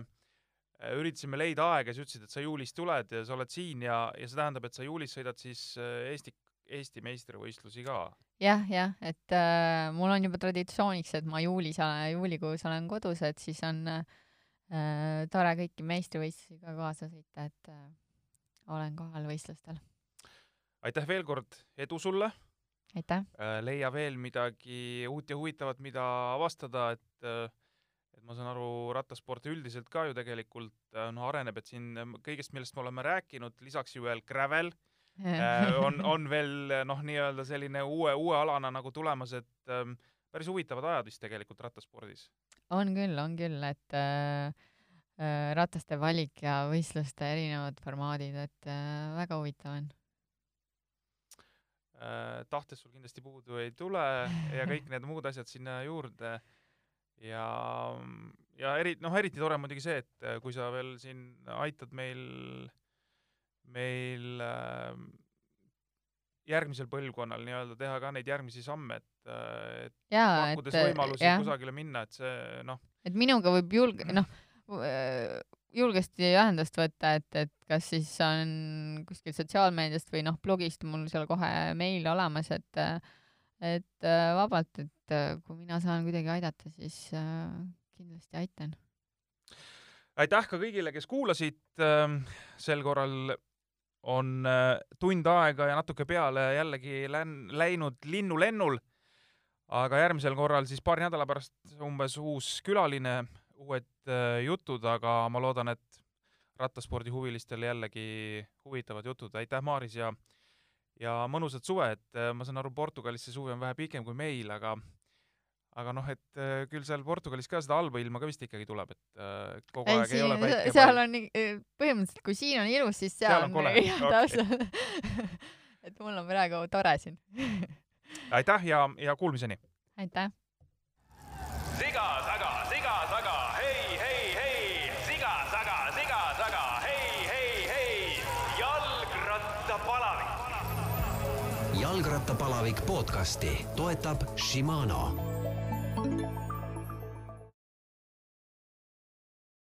üritasime leida aega, sa ütlesid, et sa juulis tuled ja sa oled siin ja, ja see tähendab, et sa juulis sõidad siis äh, Eesti, Eesti meistrivõistlusi ka.
jah, jah, et äh, mul on juba traditsiooniks, et ma juulis, juulikuus olen kodus, et siis on äh, tore kõiki meistrivõistlusi ka kaasa sõita, et äh, olen kohal võistlustel.
aitäh veel kord, edu sulle
aitäh,
äh, leia veel midagi uut ja huvitavat, mida avastada, et äh, et ma saan aru, rattasport üldiselt ka ju tegelikult äh, noh, areneb, et siin ähm, kõigest, millest me oleme rääkinud, lisaks ju veel gravel on, on veel noh, nii-öelda selline uue, uue alana nagu tulemas, et ähm, päris huvitavad ajad vist tegelikult rattaspordis.
on küll, on küll, et äh, rataste valik ja võistluste erinevad formaadid, et väga huvitav on.
Äh, tahtest sul kindlasti puudu ei tule ja kõik need muud asjad sinna juurde. ja, ja eri, noh, eriti tore on muidugi see, et äh, kui sa veel siin aitad meil, meil äh, järgmisel põlvkonnal nii-öelda teha ka neid järgmisi samme, et, et
jaa,
pakkudes
et
võimalusi
jah,
kusagile minna, et see noh,
et minuga võib julge, noh, julgesti ühendust võtta, et, et kas siis on kuskilt sotsiaalmeediast või noh, blogist mul seal kohe meil olemas, et et äh, vabalt, et äh, kui mina saan kuidagi aidata, siis äh, kindlasti aitan.
aitäh ka kõigile, kes kuulasid. Ähm, sel korral on tund aega ja natuke peale jällegi län-, läinud linnulennul. aga järgmisel korral siis paari nädala pärast umbes uus külaline uued äh, jutud, aga ma loodan, et rattaspordihuvilistele jällegi huvitavad jutud. aitäh, Maaris ja ja mõnusat suve, et äh, ma saan aru, Portugalis see suvi on vähe pikem kui meil, aga aga noh, et äh, küll seal Portugalis ka seda halba ilma ka vist ikkagi tuleb, et kogu ei, aeg siin, ei ole päike
seal on põhimõtteliselt, kui siin on ilus, siis seal, seal on, on
head
asjad et mul on praegu tore siin
aitäh ja, ja kuulmiseni!
aitäh!
siga jalgrattapalavik.
jalgrattapalavik podcasti toetab Shimano